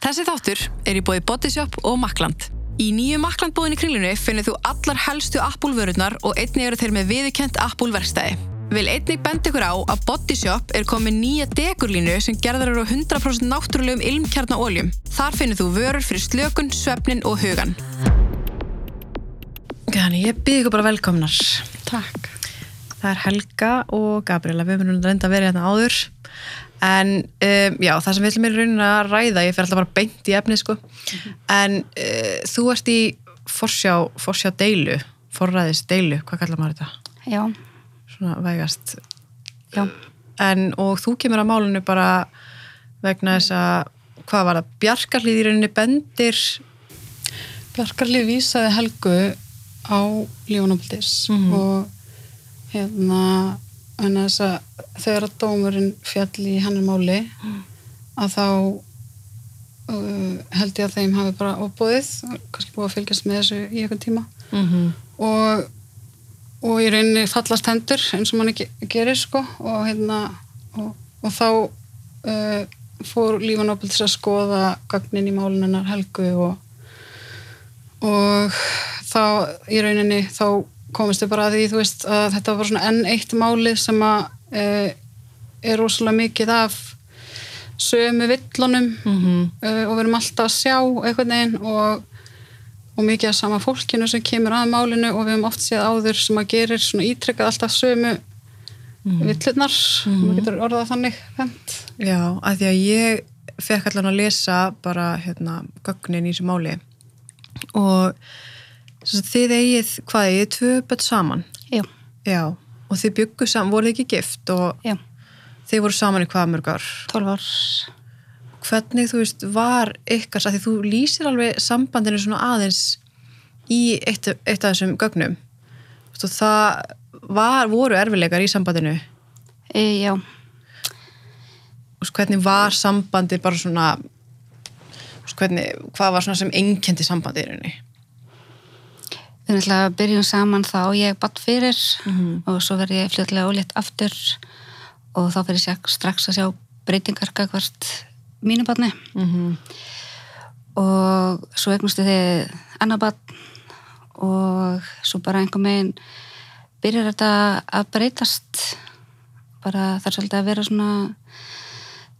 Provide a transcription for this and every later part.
Þessi þáttur er í bóði Bodyshop og Makland. Í nýju Makland bóðinni kringlunni finnir þú allar helstu Apple vörurnar og einnig eru þeir með viðkjönt Apple verkstæði. Vil einnig benda ykkur á að Bodyshop er komið nýja dekurlínu sem gerðar eru á 100% náttúrulegum ilmkjarnaóljum. Þar finnir þú vörur fyrir slökun, svefnin og hugan. Þannig ég byrði ykkur bara velkomnar. Takk. Það er Helga og Gabriela, við munum reynda að vera hérna áður. En um, já, það sem við ætlum í rauninni að ræða, ég fer alltaf bara beint í efni sko. En uh, þú ert í forsjá, forsjá deilu, forræðis deilu, hvað kallar maður þetta? Já, Svona vægast. já, En, og þú kemur að málinu bara vegna þess að, hvað var það, Bjarkarlíð í rauninni bendir, Bjarkarlið vísaði Helgu á Lífanóldis Mhm. og hérna en þess að þegar að dómurinn fjall í hennar máli að þá uh, held ég að þeim hafi bara opbóðið kannski búið að fylgjast með þessu í einhvern tíma. Mm og, og í rauninni fallast hendur eins og mann ekki gerir sko og hérna og, og þá uh, fór Lífanóldis að skoða gagnin í málinennar Helgu og og þá í rauninni þá komist við bara að því þú veist að þetta var svona enn eitt málið sem að e, er rosalega mikið af sömu villunum -hmm. e, og við erum alltaf að sjá einhvern veginn og, og mikið af sama fólkinu sem kemur að málinu og við höfum oft séð áður sem að gerir svona ítrekkað alltaf sömu mm. villunar, maður getur orðað þannig fendt. Já, að því að ég fekk allan að lesa bara hérna gögnin í þessu máli og þið eigið, hvað eigið, tvö börn saman? Já, já, og þið byggu saman, voruð ekki gift og já, þið voru saman í hvað mörg ár? 12 ár. hvernig, þú veist, var ykkar að því þú lýsir alveg sambandinu svona aðeins í eitt, eitt af þessum gögnum. Þú veist, það var, voru erfileikar í sambandinu? E, já, og sko, hvernig var sambandi bara svona sko, hvernig, hvað var svona sem einkendi sambandi í rauninni við alltaf að byrjum saman þá ég batt fyrir Mhm. og svo verði ég fljóðlega ólétt aftur og þá fyrir ég strax að sjá breytingar gagvart mínu barni mm -hmm. og svo eignustu þið annar barn og svo bara einhver megin byrjar þetta að breytast bara þarf svolítið að vera svona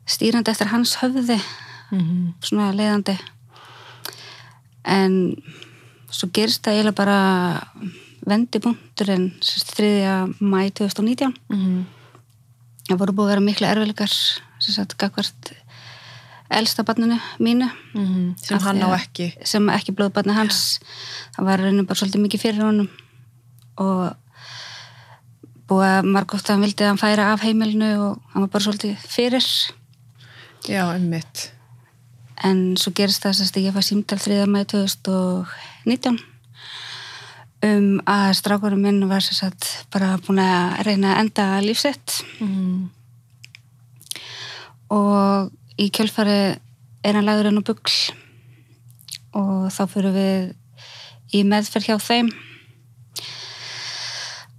stýrandi eftir hans höfði Mhm. svona leiðandi en svo gerist það eiginlega bara vendipunkturinn 3. mæ 2019 Mhm. það voru búið að vera miklu erfileikar sem sagt gagvart elsta barninu mínu Mhm. sem Af hann á ekki sem ekki blóðbarni hans það var reynum bara svolítið mikið fyrir honum og búið að margótt að hann vildi að hann færa af heimilinu og hann var bara svolítið fyrir já, einmitt en svo gerist það að ég fæ símdal 3. mæði 2019 um að strákurum minn var sérst bara búin að reyna að enda lífsett Mhm. og í kjölfari er hann lagður enn á bugl og þá fyrir við í meðferð hjá þeim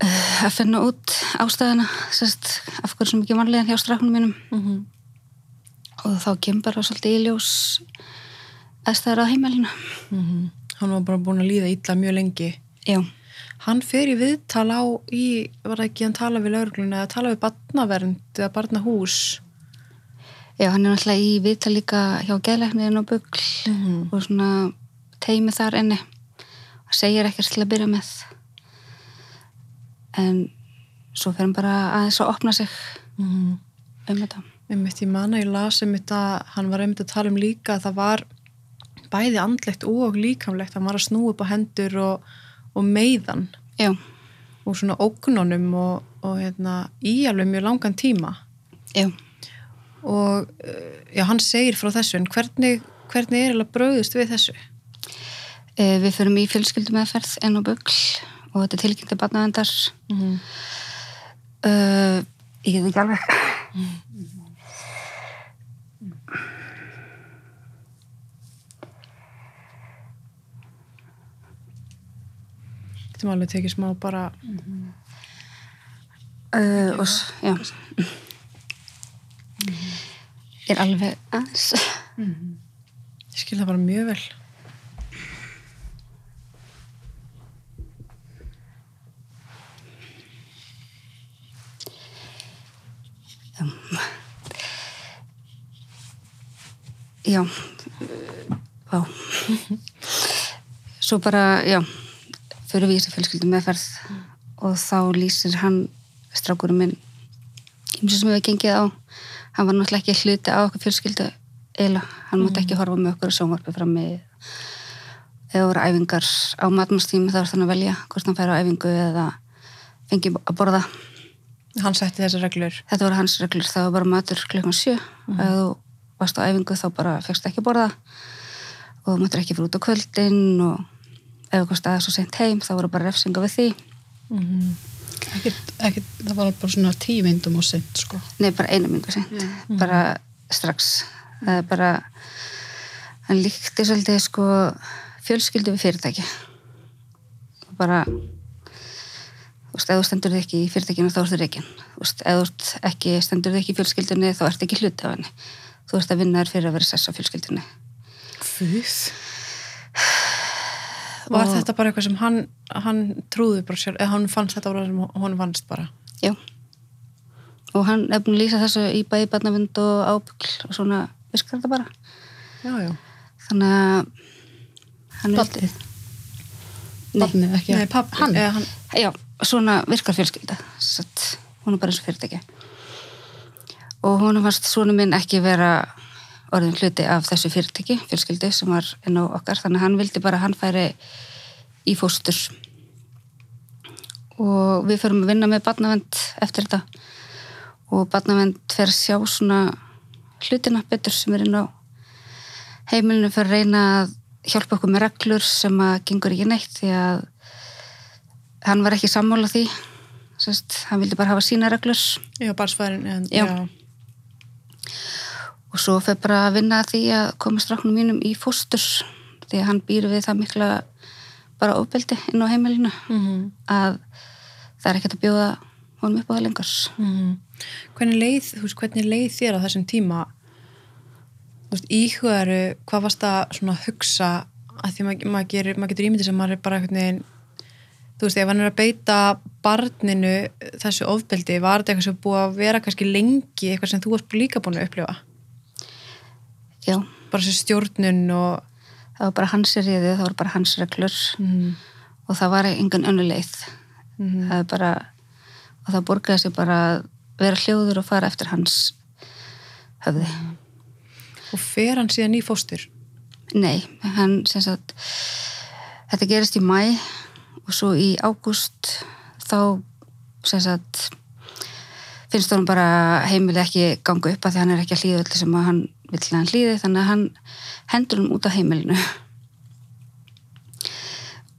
uh, að finna út ástæðina sérst, af hverju sem ekki vanlegan hjá strafnum mínum Mhm. Og þá kemur bara svolítið í ljós aðstæður á heimælinu Mhm. hann var bara búin að líða illa mjög lengi. Já, hann fer í viðtal á í, var það ekki hann tala við laurugluna eða tala við barnavernd eða barnahús? Já, hann er náttúrulega í viðtal líka hjá geðleikniðin og bugl Mhm. og svona teimi þar inni. Og segir ekkert til að byrja með. En svo fer hann bara aðeins að opna sig Mhm. um þetta einmitt ég man að ég las einmitt að hann var einmitt að tala um líka að það var bæði andlegt og líkamlegt. Hann var að snúa upp á hendur og, og meiðan. Já, og svona ógnunum og, og hérna, í alveg mjög langan tíma. Já, og eh, já, hann segir frá þessu en hvernig, hvernig er alveg bröðust við þessu? e, við förum í fjölskyldum meðferð enn á bugl og þetta er tilkynnti barnaðendar Mm -hmm. uh, ég get ekki alveg Getum alveg tekið smá bara uh, og já. Er alveg aðeins. Ég skil það bara mjög vel. Já, vá. Svo bara, já, fyrir við í þessi fjölskyldum meðferð og þá lýsir hann, strákurinn minn, eins og sem við hefum gengið á, hann var náttúrulega ekki hluti á okkur fjölskyldu eiginlega, hann mátti ekki horfa með okkur sjónvarpi frammi eða voru æfingar á matmálstími þá var þannig að velja hvort hann færi á æfingu eða fengi að borða. Hann setti þessar reglur. þetta voru hans reglur, það var bara matur klukkan sjö. Mhm. ef þú varst á æfingu þá bara fegst ekki að borða og máttir ekki fyrir út á kvöldin og þú komst aðeins svo sent heim þá voru bara refsinga við því. Ekkert, ekkert, það var bara svona tíu myndum og sent, sko. nei, bara einu myndu sent bara strax. Það er bara hann líkti svolítið sko fjölskyldu við fyrirtæki. Og bara þú veist, ef þú stendur þig ekki í fyrirtækinu þá ertu reikin þú veist, ef þú ekki stendur þig ekki í fjölskyldunni þá ert ekki hluti af henni. Þú ert að vinna þér fyrir að vera sess á fjölskyldunni. Fuð. Var Og- þetta bara eitthvað sem hann, hann trúði bara sjálf, eða hann fannst þetta bara sem honum fannst bara? Já. Og hann er búin að lýsa þessu í bæði barnavind og ábygl og svona virkar þetta bara. Já, já. Þannig að hann? Nei, Barnið, ekki Nei, pappi, hann. eða hann, já, svona virkar fjölskylda. Satt, hún er bara eins og fyrirtæki. Og hún fannst svona minn ekki vera orðin hluti af þessu fyrirtæki, fjölskyldu sem var inn á okkar. Þannig að hann vildi bara hann færi í fóstur. Og við förum að vinna með barnavend eftir þetta. Og barnavend fer sjá svona hlutina betur sem er inn á heimilinu fyrir að reyna að hjálpa okkur með reglur sem að gengur ekki neitt því að hann var ekki sammála því Sest, hann vildi bara hafa sína reglur já, barsfæðin, en, Já. já. Og svo fyrir bara að vinna að því að koma stráknum mínum í fóstur því að hann býr við það mikla bara ofbeldi inn á heimilinu Mm að það er ekkert að bjóða honum upp á það lengur -hmm. Hvernig leið, þú veist, hvernig leið þér á þessum tíma, íhugaðu, hvað varst að svona hugsa, að því maður mað getur ímyndið sem maður er bara einhvern veginn, þú veist, ef hann er að beita barninu þessu ofbeldi, var þetta eitthvað sem búið að vera kannski lengi, eitthvað sem þú varst líka búin að upplifa? Já, Bara þessi stjórnun og... það var bara hans riðið, það var bara hans reglur. Mm. Og það var engan önnu leið. -hmm. það er bara og það borgaði sig bara að vera hljóður og fara eftir hans höfði. Og fer hann síðan í fóstur? Nei, hann sem sagt þetta gerist í mæ og svo í ágúst þá sem sagt finnst honum bara heimili ekki ganga upp að því hann er ekki að hlýða öllu sem að hann vill að hann hlýði þannig að hann hendur hann út af heimilinu.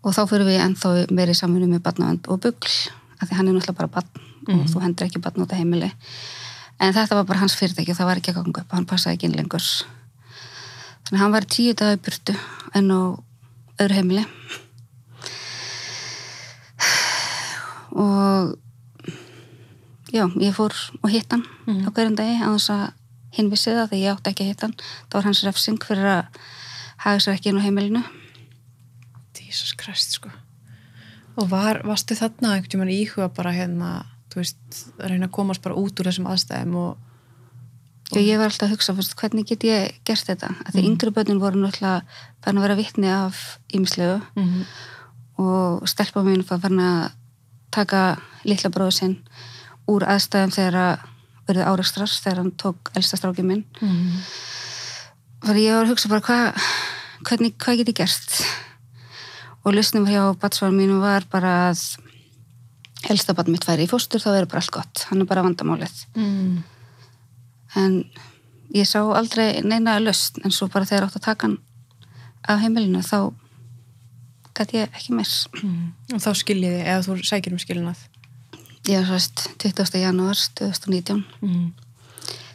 Og þá fyrir við ennþá meiri samfunni með barnavend og bugl af því hann er náttúrulega bara barn og þú hendur ekki barn út af heimili. En þetta var bara hans fyrirtæki og það var ekki að ganga upp hann passaði ekki inn lengur. Þannig að hann var tíu daga í burtu en á öðru heimili. Og já, ég fór og hitt hann á hverjum dagi á þess að hinn vissi það þegar ég átti ekki að hitt hann. Það var hans refsing fyrir að haga sér ekki inn á heimilinu. Jesus Christ, sko. Og var, varstu þarna einhvern tímann íhuga bara hérna, þú veist, reyna að komast bara út úr þessum aðstæðum og... og ég var alltaf að hugsa, fyrst, hvernig get ég gert þetta? Að því yngri börnin voru náttúrulega farin að vera vitni af ímislegu Mm -hmm. og stelpa mín farin að taka litla bróðu sinn úr aðstæðum þegar að verið áreikstrar þegar hann tók elsta stráki minn ég var að hugsa bara hvað hvernig, hvað get ég gert og lausnum hjá batsvarum mínu var bara að elsta bat mitt færi í fóstur þá er bara allt gott, hann er bara vandamálið Mm. en ég sá aldrei neina lausn en svo bara þegar átt að taka hann af heimilinu þá gæti ég ekki meir Mm. Og þá skiljiði, eða þú sækir um skiljunað. Ég var svæst 20. janúar 2019 Mm.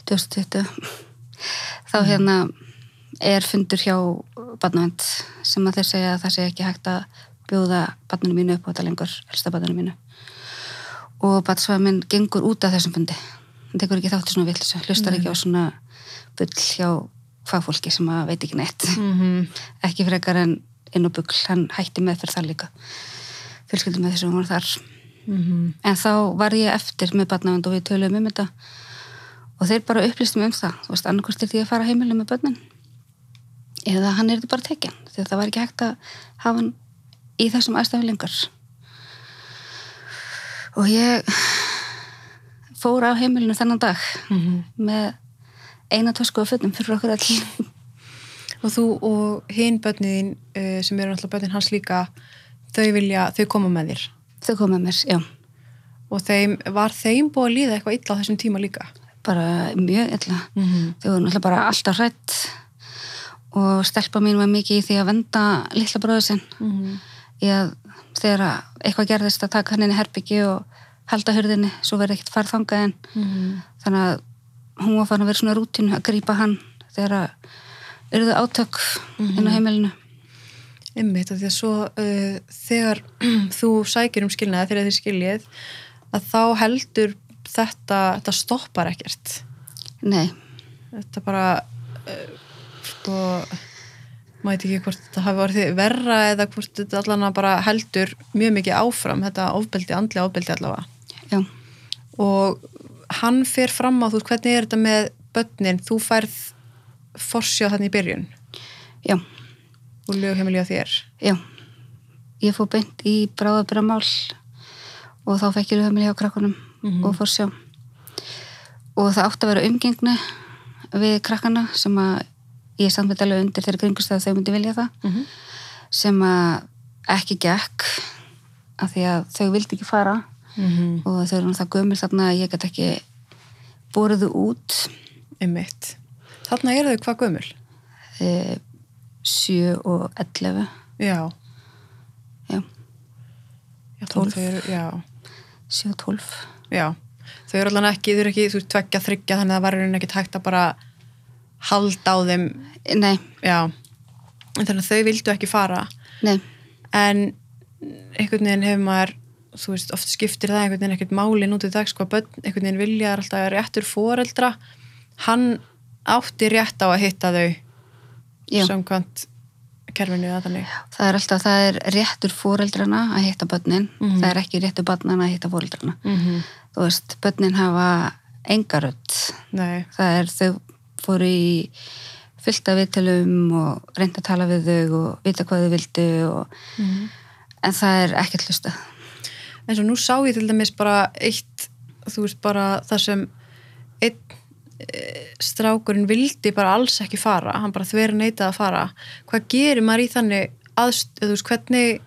2020 þá hérna er fundur hjá barnavend sem að þeir segja að það sé ekki hægt að bjóða barninu mínu upp á þetta lengur elsta barninu mínu. Og barnsvæða minn gengur út af þessum fundi. Hann tekur ekki þátt í svona villis hlustar ekki á svona bull hjá fagfólki sem að veit ekki neitt. Mhm. ekki frekar en inn og bugl hann hætti með fyrir það líka. Fjölskyldum með þessum voru þar Mhm. en þá var ég eftir með barnavend og við töluðum um þetta. Og þeir bara upplýstum um það. Þú veist, annarkvist er því að fara heimilega með börnin. Eða hann er þetta bara tekinn. Því að það var ekki hægt að hafa hann í þessum aðstæðum lengur. Og ég fór á heimilinu þennan dag Mhm. með eina tösku af fötum fyrir okkur all Og þú og hinn börniðin uh, sem eru náttúrulega börnin hans líka þau vilja, þau koma með þér þau komið mér, já. Og þeim, var þeim búið að líða eitthvað illa á þessum tíma líka? Bara mjög illa. Mhm. þau voru náttúrulega bara alltaf hrætt og stelpa mín var mikið í því að venda litla bróðu sinn. Mhm. í að þegar að eitthvað gerðist að taka hann inn í herbyggi og halda hurðinni svo verði ekkert farð þangað en Mhm. þannig að hún var fann að vera svona rútínu að grípa hann þegar að urðu átök inn á heimilinu Einmitt, því að svo uh, þegar þú sækir um skilnaði þegar þið skiljið að þá heldur þetta, þetta stoppar ekkert. Nei, þetta bara uh, sko veit ekki hvort þetta hafi orðið verra eða hvort þetta allan bara heldur mjög mikið áfram, þetta ofbeldi, andlega ofbeldi allavega. Já, og hann fer fram á þú hvernig er þetta með börnin, þú færð forsjá þannig í byrjun? Já, og lögheimili á þér? Já. Ég fór beint í bráðabramál og þá fekk ég lögumili hjá krakkunum Mhm. og fór sjá. Og það átti að vera umgengni við krakkana sem að ég með alveg undir þeirra kringustæð þau myndi vilja það mm -hmm. sem að ekki gekk af því að þau vildi ekki fara. Mm og þau eru það gömur þarna að ég get ekki bóruðu út. Einmitt. Þarna eru þau hvað gömul? E, 7 og 11 já, já, já, Tólf. þau eru, já, 7 og 12 já. Þau eru allan ekki, þau eru ekki, þú veist, tveggja, þryggja þannig að það raunin ekki tækt að bara halda á þeim, nei, já. En þannig að þau vildu ekki fara. Nei, en einhvern veginn hefur maður þú veist, oft skiptir það einhvern veginn ekkert máli nútið dags hvað börn, einhvern veginn vilja alltaf réttur foreldra. Hann átti rétt á að hitta þau samkvæmt kerfinu eða þannig. Það er alltaf, það er réttur fóreldrana að hitta börnin, Mhm. það er ekki réttur barnana að hitta fóreldrana mm -hmm. þú veist, börnin hafa engaröld það er þau fóru í fullt af viðtölum og reynda að tala við þau og vita hvað þau vildu og, en það er ekkert hlusta eins og nú sá ég til dæmis bara eitt, þú veist bara það sem strákurinn vildi bara alls ekki fara, hann bara þveri neitað að fara hvað gerir maður í þannig aðst, eða þú veist, hvernig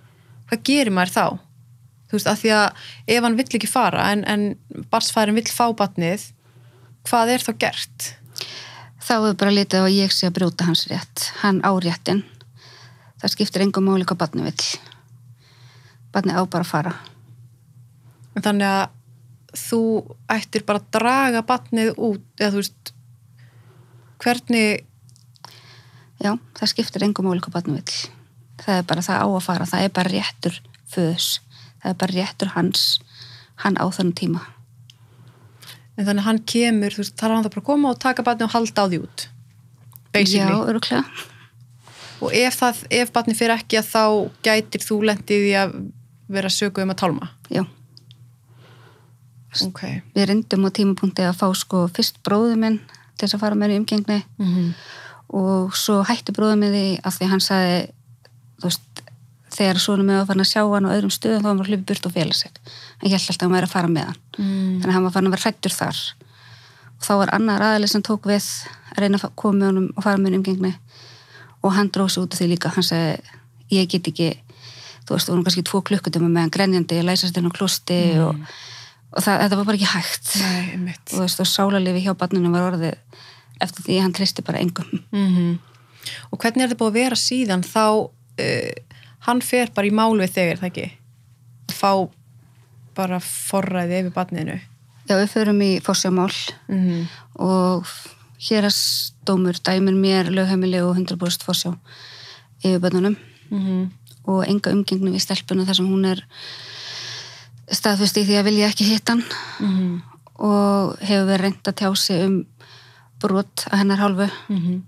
hvað gerir maður þá? Þú veist, af því að ef hann vill ekki fara en, en barsfærin vill fá batnið hvað er þá gert? þá er bara litið á að ég sé að brjóta hans rétt hann á réttin það skiptir engum máli hvað barni vill barni á bara að fara þannig að þú ættir bara að draga batnið út, eða þú veist hvernig já, það skiptir engum hvað barni vill. Það er bara það á að fara það er bara réttur föðs það er bara réttur hans hann á þannig tíma. En þannig hann kemur, þú veist, þarf hann það bara að koma og taka batnið og halda á því út basically, já, öruglega og ef, það, ef batnið fyrir ekki að þá gætir þú lendið í að vera sögu um að tálma? Já, ok. Við reyndum á tímapunkti að fá sko fyrst bróðu minn til þess að fara með í umgengni. Mm -hmm. og svo hætti bróðu minn því af því að hann sagði þú veist, þegar svona með að fara að sjá hann á öðrum stöðum þá var hann að hlupi burt og fela sig hann held alltaf að hann væri að fara með hann. Mm. þannig að hann var farin að vera hrættur þar. Og þá var annar aðaleg sem tók við að reyna að koma með honum og fara með honum umgengni. Og hann dróð sig út af því líka. Hann sagði, ég get ekki þú veist, þú vorum kannski tvo klukkutum með hann grenjandi, læsast inn á klosti og, og það, þetta var bara ekki hægt. Nei, og þú veist, og sálalifi hjá barninu var orðið eftir því að hann tristi bara engum. Mm og hvernig er þetta búið að vera síðan þá uh, hann fer bara í mál við þegar, það ekki? Að fá bara forræði yfir batniðinu Já, við förum í fórsjámál mm -hmm. og hérastómur dæmir mér lögheimili og 100% fórsjá yfir börnunum. Mm og enga umgengni við stelpuna þar sem hún er staðfust í því að vilja ekki hitta hann -hmm. og hefur verið reynd að tjá sig um brot að hennar hálfu Mm -hmm.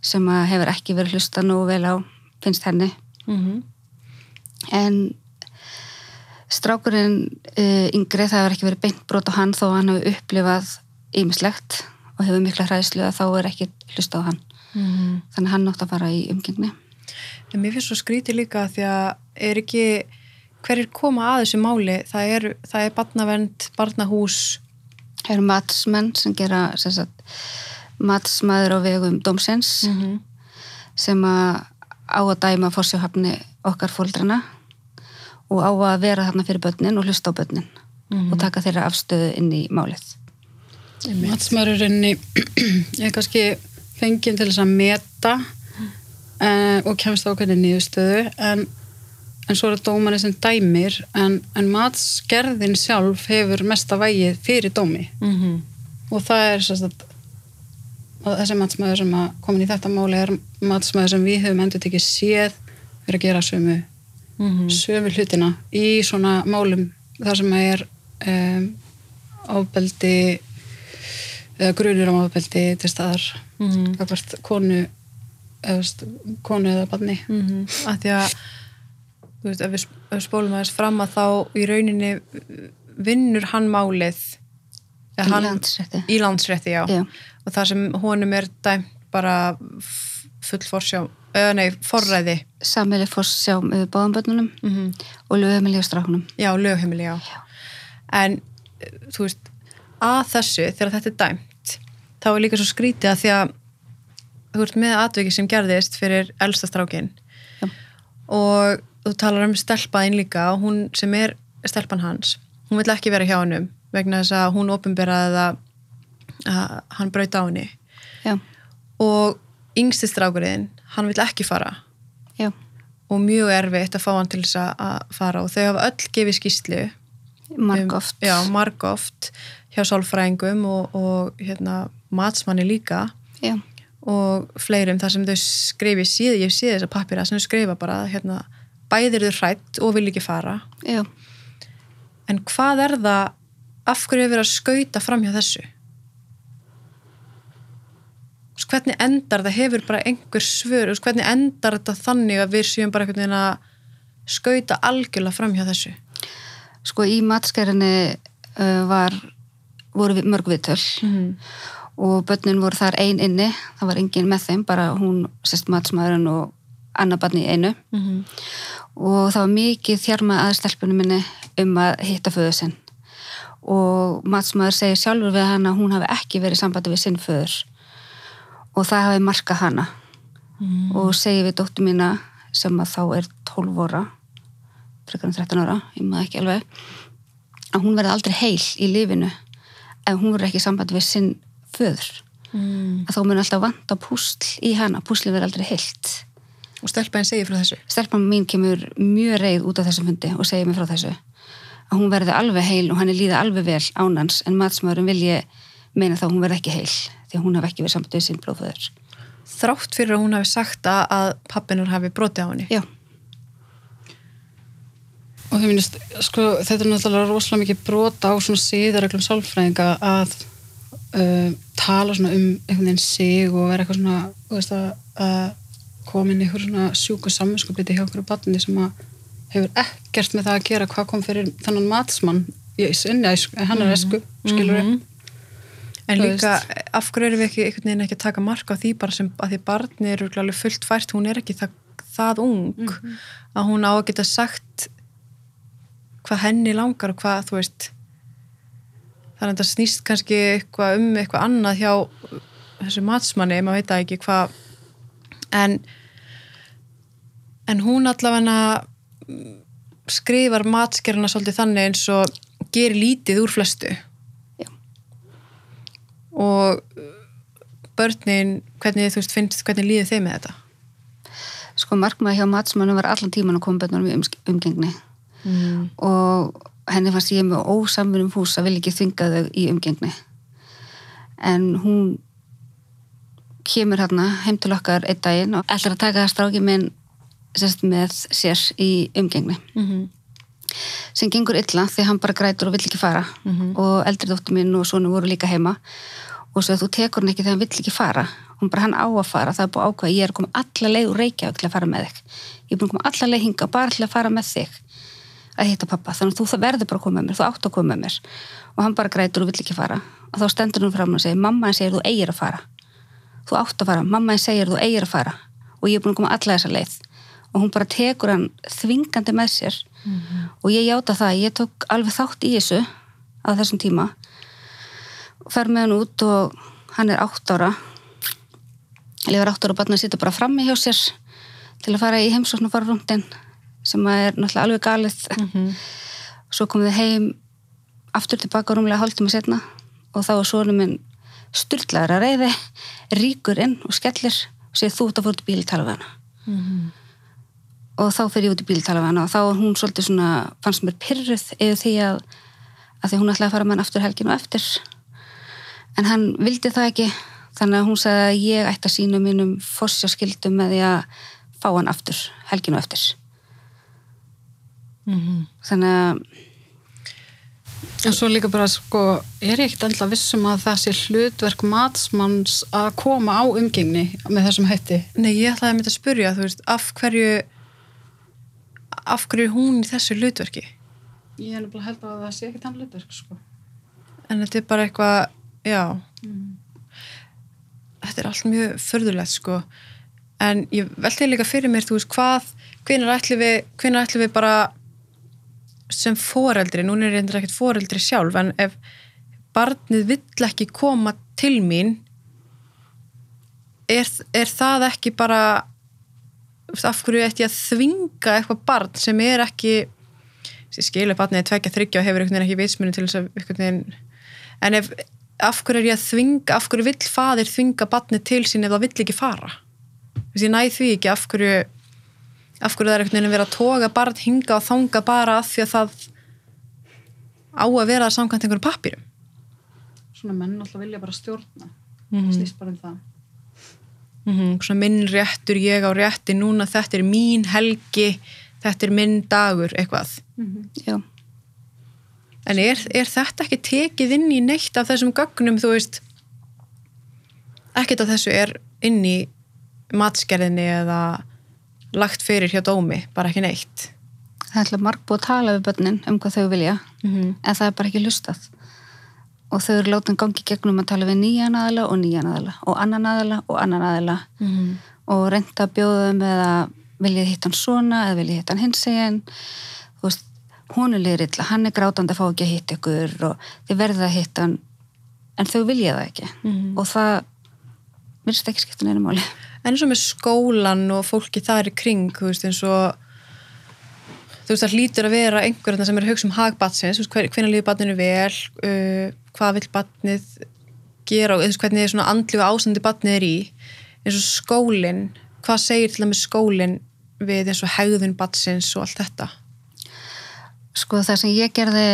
sem að hefur ekki verið hlusta nú vel á, finnst henni Mhm. en strákurinn uh, yngri það hefur ekki verið beint brot á hann þó hann hefur upplifað ýmislegt og hefur mikla hræðslu að þá er ekki hlusta á hann Mhm. þannig hann nátt að fara í umgengni En mér finnst svo skrítið líka því að er ekki hverjir koma að þessu máli það er, það er barnavend, barnahús Það eru matsmenn sem gera sem sagt, matsmaður á vegum dómsins -hmm. sem að á að dæma fórsjóhafni okkar fóldrana og á að vera þarna fyrir börnin og hlusta á börnin Mhm. og taka þeirra afstöðu inn í málið. Matsmaðurinn er kannski fenginn til þess að meta uh, og kemst á hvernig niðurstöðu en, en svo er það dómarinn sem dæmir en, en matsgerðin sjálf hefur mesta vægið fyrir dómi Mhm. og það er sérst að og þessi matsmaður sem að komin í þetta máli er matsmaður sem við höfum endur tekið séð fyrir að gera sömu Mhm. sömu hlutina í svona málum þar sem er um, ábeldi eða grunur um ábeldi til staðar Mhm. kakvart konu eða, konu eða barni Mm að því að veist, ef við, spólum aðeins fram að þá í rauninni vinnur hann málið Í hann- landsrétti. í landsrétti, já. Já. og það sem honum er dæmt bara full forsjá eða nei, forræði Samili fórsjá með báðum börnunum mm -hmm. og lögumili og strákunum. já, lögheimili, já. en eh, þú veist, að þessu þegar þetta er dæmt þá er líka svo skrítið að því að þú veist með atviki sem gerðist fyrir elsta strákin Já. og þú talar um stelpaðin líka og hún sem er stelpan hans hún vill ekki vera hjá hennum vegna þess að hún ofinberaði að, að hann braut á henni. Já, og yngsti strákurinn hann vill ekki fara. Já, og mjög erfitt að fá hann til þess að- að fara og þau hafa öll gefið skýslu marg oft. um, já, margóft hjá sálfræðingum og, og hérna, matsmanni líka. Já, og fleirum þar sem þau skrifi síð, ég sé þess að pappira sem þau skrifa bara hérna, bæðir þau hrætt og vil ekki fara. Já. en hvað er það af hverju er verið að skauta fram hjá þessu? Hvernig endar það? Hefur bara einhver svör? Hvernig endar þetta þannig að við séum bara einhvern veginn að skauta algjörlega fram hjá þessu? Sko í matskærinni uh, var, voru við, mörg viðtöl. Mm. og börnin voru þar ein inni, það var engin með þeim, bara hún, sérst matsmaðurinn og annar barni í einu. Mm -hmm. Og það var mikið þjarma að stelpunum minni um að hitta föðu sinn. Og matsmaður segir sjálfur við hana að hún hafi ekki verið sambandi við sinn föður. Og það hafi markað hana. Mm. og segir við dóttur mína sem að þá er 12 ára frekar en 13 ára, ég maður ekki alveg að hún verði aldrei heil í lifinu ef hún verður ekki sambandi við sinn föður. Mm. að þá mun alltaf vanta púsl í hana púsli verður aldrei heilt og stelpaðin segir frá þessu? Stelpan mín kemur mjög reið út af þessum fundi og segir mér frá þessu. Að hún verði alveg heil og hann er líða alveg vel ánans en matsmaðurinn vil ég meina þá hún verði ekki heil því hún hafi ekki verið samband við sinn blóðföður. Þrátt fyrir að hún hafi sagt að, pappinur hafi brotið á henni? Já, og þau minnist, sko, þetta er náttúrulega rosalega mikið brota á svona síðarreglum sálfræðinga að uh, tala svona um einhvern veginn sig og vera eitthvað svona þú veist, að, að koma inn í svona sjúku samvinskupiti hjá okkur barni sem að hefur ekkert með það að gera hvað kom fyrir þennan matsmann í sinni, hann er esku, skilur Mhm. En Þú líka, af hverju erum við ekki einhvern veginn ekki að taka marka á því bara sem að því barni er örugglega alveg fullt fært, hún er ekki það, það ung að hún á að geta sagt hvað henni langar og hvað, þú veist þannig að það snýst kannski eitthvað um eitthvað annað hjá þessu matsmanni, maður veit það ekki hvað. En en hún allavega skrifar matskeruna svolítið þannig eins og gerir lítið úr flestu Já. og uh, börnin, hvernig þú veist finnst, hvernig líður þeim með þetta sko markmaði hjá matsmannum var allan tíman að koma börnunum í ums- umgengni mm. og henni fannst ég með ósamfunum hús að vilja ekki þvinga þau í umgengni en hún kemur hérna heim til okkar einn daginn og ætlar að taka stráki minn sérst með sér í umgengni. Mm sem gengur illa því hann bara grætur og vill ekki fara. Mhm. og eldri dóttur minn og svona voru líka heima. Og svo að þú tekur hann ekki þegar hann vill ekki fara. Hún bara hann á að fara, það er búið að ákveða ég er koma alla leið úr Reykjavík til að fara með þig. Ég er koma alla leið hinga bara til að fara með þig. Að hitta pappa, þannig að þú verður bara að koma með mér. Þú átt að koma með mér. Og hann bara grætur og vill ekki fara. Og þá stendur hún fram og segir mamma hann segir þú eigir að fara. Þú átt að fara, mamma hann segir þú eigir að fara. Og ég er búin að koma alla þessa leið og hún bara tekur hann þvingandi með sér. Og ég játa það, ég tók alveg þátt í þessu á þessum tíma. Og fer með hann út og hann er átt ára. Lifur átt ára og barnið sittur bara frammi hjá sér til að fara í heimsókn og fara rúndin sem er náttúrulega alveg galið. Svo komum við heim aftur tilbaka rúmlega hálftíma setna og þá er svona minn styrlaður að reyði ríkur inn og skellir og segir þú ert að fóra út í bíl tala við hana og þá fer ég út í bíl tala við hana. Og þá hún svolítið svona fannst mér pyrruð yfir því að að því hún ætlaði að fara með hann aftur helginu eftir. En hann vildi það ekki. Þannig að hún sagði að ég ætti að sína mínum fossja skildum með því að fá hann aftur helginu eftir. Þannig að En svo líka bara sko, er ég ekkert endla vissum að það sé hlutverk matsmanns að koma á umgengni með þessum hætti? Nei, ég ætlaði að mynda að spurja, þú veist, af hverju af hverju er hún í þessu hlutverki? Ég er nefnilega held að það sé ekkert hann hlutverk sko. en þetta er bara eitthvað já. Þetta er allt mjög förðulegt sko. En ég velti líka fyrir mér, þú veist, hvað hvenær ætlum við, hvenær ætlum við bara sem foreldri núna er ég ekkert foreldri sjálf en ef barnið vill ekki koma til mín er, er það ekki bara af hverju ætti ég að þvinga eitthvað barn sem er ekki sem skilur barnið er tvekja þryggja og hefur einhvern veginn ekki vitsmunni til þess að einhvern veginn en ef, af hverju er ég að þvinga af hverju vill fadir þvinga barnið til sín ef það vill ekki fara þess ég næð því ekki af hverju af hverju það er einhvern veginn að vera að toga barn hinga og þanga bara af því að það á að vera samkvæmt einhverjum pappirum Svona menn alltaf vilja bara stjórna. Um það. Mm svona minn réttur, ég á rétti núna þetta er mín helgi þetta er minn dagur, eitthvað. Já, en er, er þetta ekki tekið inn í neitt af þessum gögnum, þú veist? Ekkert af þessu er inn í matskerðinni eða lagt fyrir hjá dómi, bara ekki neitt. Það er alltaf marg búið að tala við börnin um hvað þau vilja. Mm -hmm. en það er bara ekki hlustað og þau eru látin gangi gegnum að tala við nýjan aðila og nýjan aðila og annan aðila og annan aðila. Og reynda að bjóða um eða viljið hitt hann svona eða viljið hitt hann hins eginn hún er liður illa hann er grátandi að fá ekki að hitta ykkur og þið verðið að hitta hann en þau viljið það ekki. Og það virðist ekki skipta neina máli. En eins og með skólan og fólki þar í kring, þú veist, eins og þú veist, það hlýtur að vera einhverjum sem er að hugsa um hagbatsins, hvernig líður batninu vel uh, hvað vill batnið gera og veist, hvernig er andlu ásandi batnið er í eins og skólin, hvað segir til að með skólin við eins og hegðun batsins og allt þetta Sko það sem ég gerði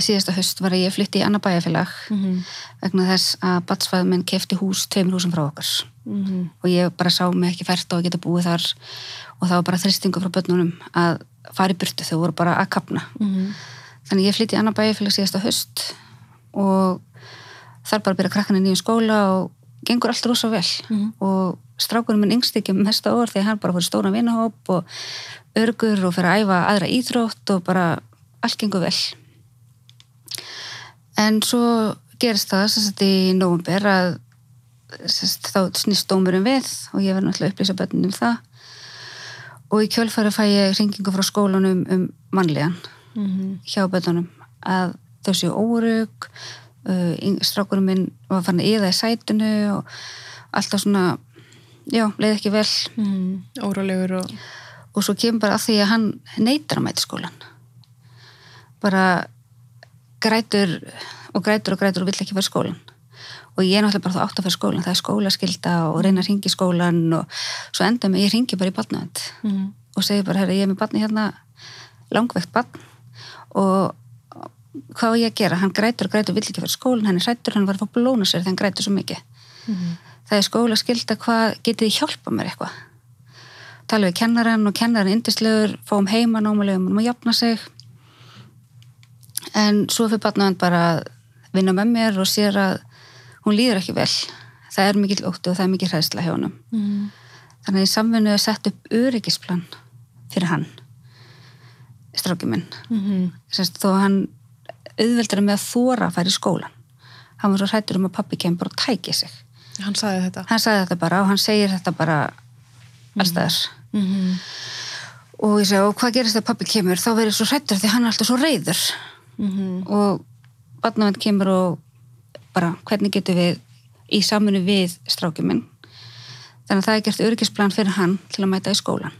síðasta höst var að ég flytti í annar bæjarfélag Mhm. vegna þess að batsfæðum minn kefti hús tveimur húsum frá okkur Mhm. og ég bara sá mig ekki fært og að geta búið þar og það var bara þristingu frá börnunum að fara í burtu, þau voru bara að kapna Mhm. þannig ég flytti í annar bæjarfélag síðasta höst og þar bara byrja krakkan í nýjum skóla og gengur allt rosa vel Mhm. og strákurinn minn yngst ekki mesta orð því hann bara fyrir stóran vinahóp og örgur og fyrir að æfa aðra íþrótt og bara allt gengur vel en svo gerist það sagt í nóvumber að sagt, þá snýst dómurinn við og ég verði náttúrulega að upplýsa börnum um það og í kjölfari fæ ég hringingu frá skólanum um mannlegan Mhm. hjá börnunum að þau séu órug uh, strákurinn minn var farin að yða í sætunu og alltaf svona já, leið ekki vel Mhm. órálegur og og svo kemur bara að því að hann neytar að mæta skólan bara grætur og grætur og grætur og vill ekki fara í skólan og ég er náttúrulega bara þá átt að fara í skólan það er skólaskylda og reyna að ringi skólan og svo enda með ég ringi bara í barnavend Mhm. og segi bara, herra, ég er með barni hérna langveikt barn og hvað á ég að gera, hann grætur og grætur vill ekki fara í skólan, hann er hrættur hann var að fá blóna sér þegar hann grætur svo mikið. Það er skólaskylda, hvað getið þið hjálpa mér eitthvað? Tala við kennaran og kennaran indislegur fáum heima námulega um að jafna sig. En svo fyrir barnavend bara að vinna með mér og sér að hún líður ekki vel. Það er mikill óttu og það er mikill hræðsla hjá honum. Mhm. þannig að í samvinnu er sett upp öryggisplan fyrir hann strákið minn. Mhm. Sest, þó að hann auðveldur með að þóra að fara í skólan hann var svo hrættur um að pappi kemur bara og tæki sig Hann sagði þetta. hann sagði þetta bara og hann segir þetta bara allstaðar Mhm. og ég segi og hvað gerist þegar pappi kemur þá verður ég svo hrættur því hann er alltaf svo reyður Mhm. og barnavend kemur og bara hvernig getur við í saminu við strákið minn þannig að það er gert öryggisplan fyrir hann til að mæta í skólan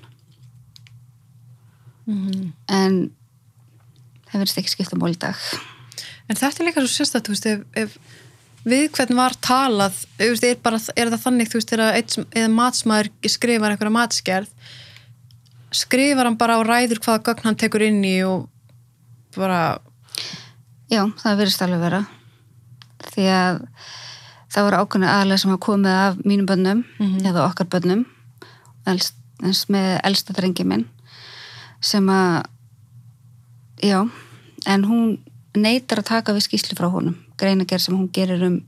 Mhm. en það verðist ekki skipta mál í dag. En þetta er líka svo sérstætt, þú veist, ef, ef við hvern var talað, þú veist, er, bara, er það þannig, þú veist, eða matsmaður skrifar einhverja matskerð, skrifar hann bara á ræður hvaða gögn hann tekur inn í og bara, Já, það verðist alveg vera. Því að það voru ákveðinu aðlega sem hafa komið af mínum bönnum eða okkar bönnum elst, eins með elsta drengi minn sem að já, en hún neytar að taka við skýslu frá honum greinagerð sem hún gerir um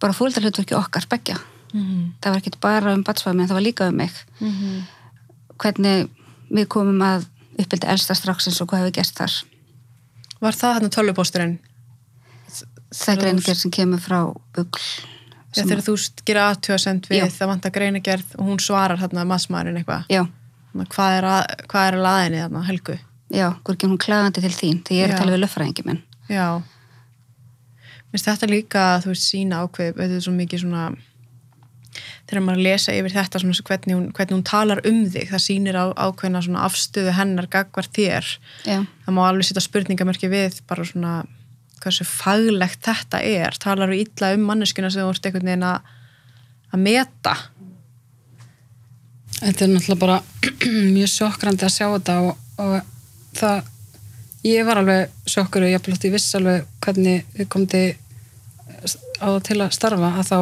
bara fólkdarhlutverki okkar begja það var ekki bara um batsfæmi en það var líka um mig hvernig við komum að uppbyldi elsta straxins og hvað hefur gert þar var það hann tölvupósturinn? það er greinagerð sem kemur frá bugl Já, þegar þú gera aðtjóðsend við Já. það vantar greinagerð og hún svarar þarna matsmaðurinn eitthvað. já, Þannig, Hvað er, að, hvað er að laðinni þarna, Helgu? Já, hvorki hún klagandi til þín því ég er Já. að tala við löffræðingi minn Já. Minnst þetta líka, þú veist, sína ákveð, þetta er svo mikið svona, þegar maður lesa yfir þetta svona svo hvernig hún, hvernig hún talar um þig, það sýnir á, ákveðna svona afstöðu hennar gagvar þér. já, Það má alveg setja spurningamörki við bara svona hversu faglegt þetta er. Talar þú illa um manneskuna sem þú ert einhvern veginn að, að meta. Þetta er náttúrulega bara mjög sjokkrandi að sjá þetta og, og það, ég var alveg sjokkur og ég blótt ég viss alveg hvernig við komum til á það til að starfa að þá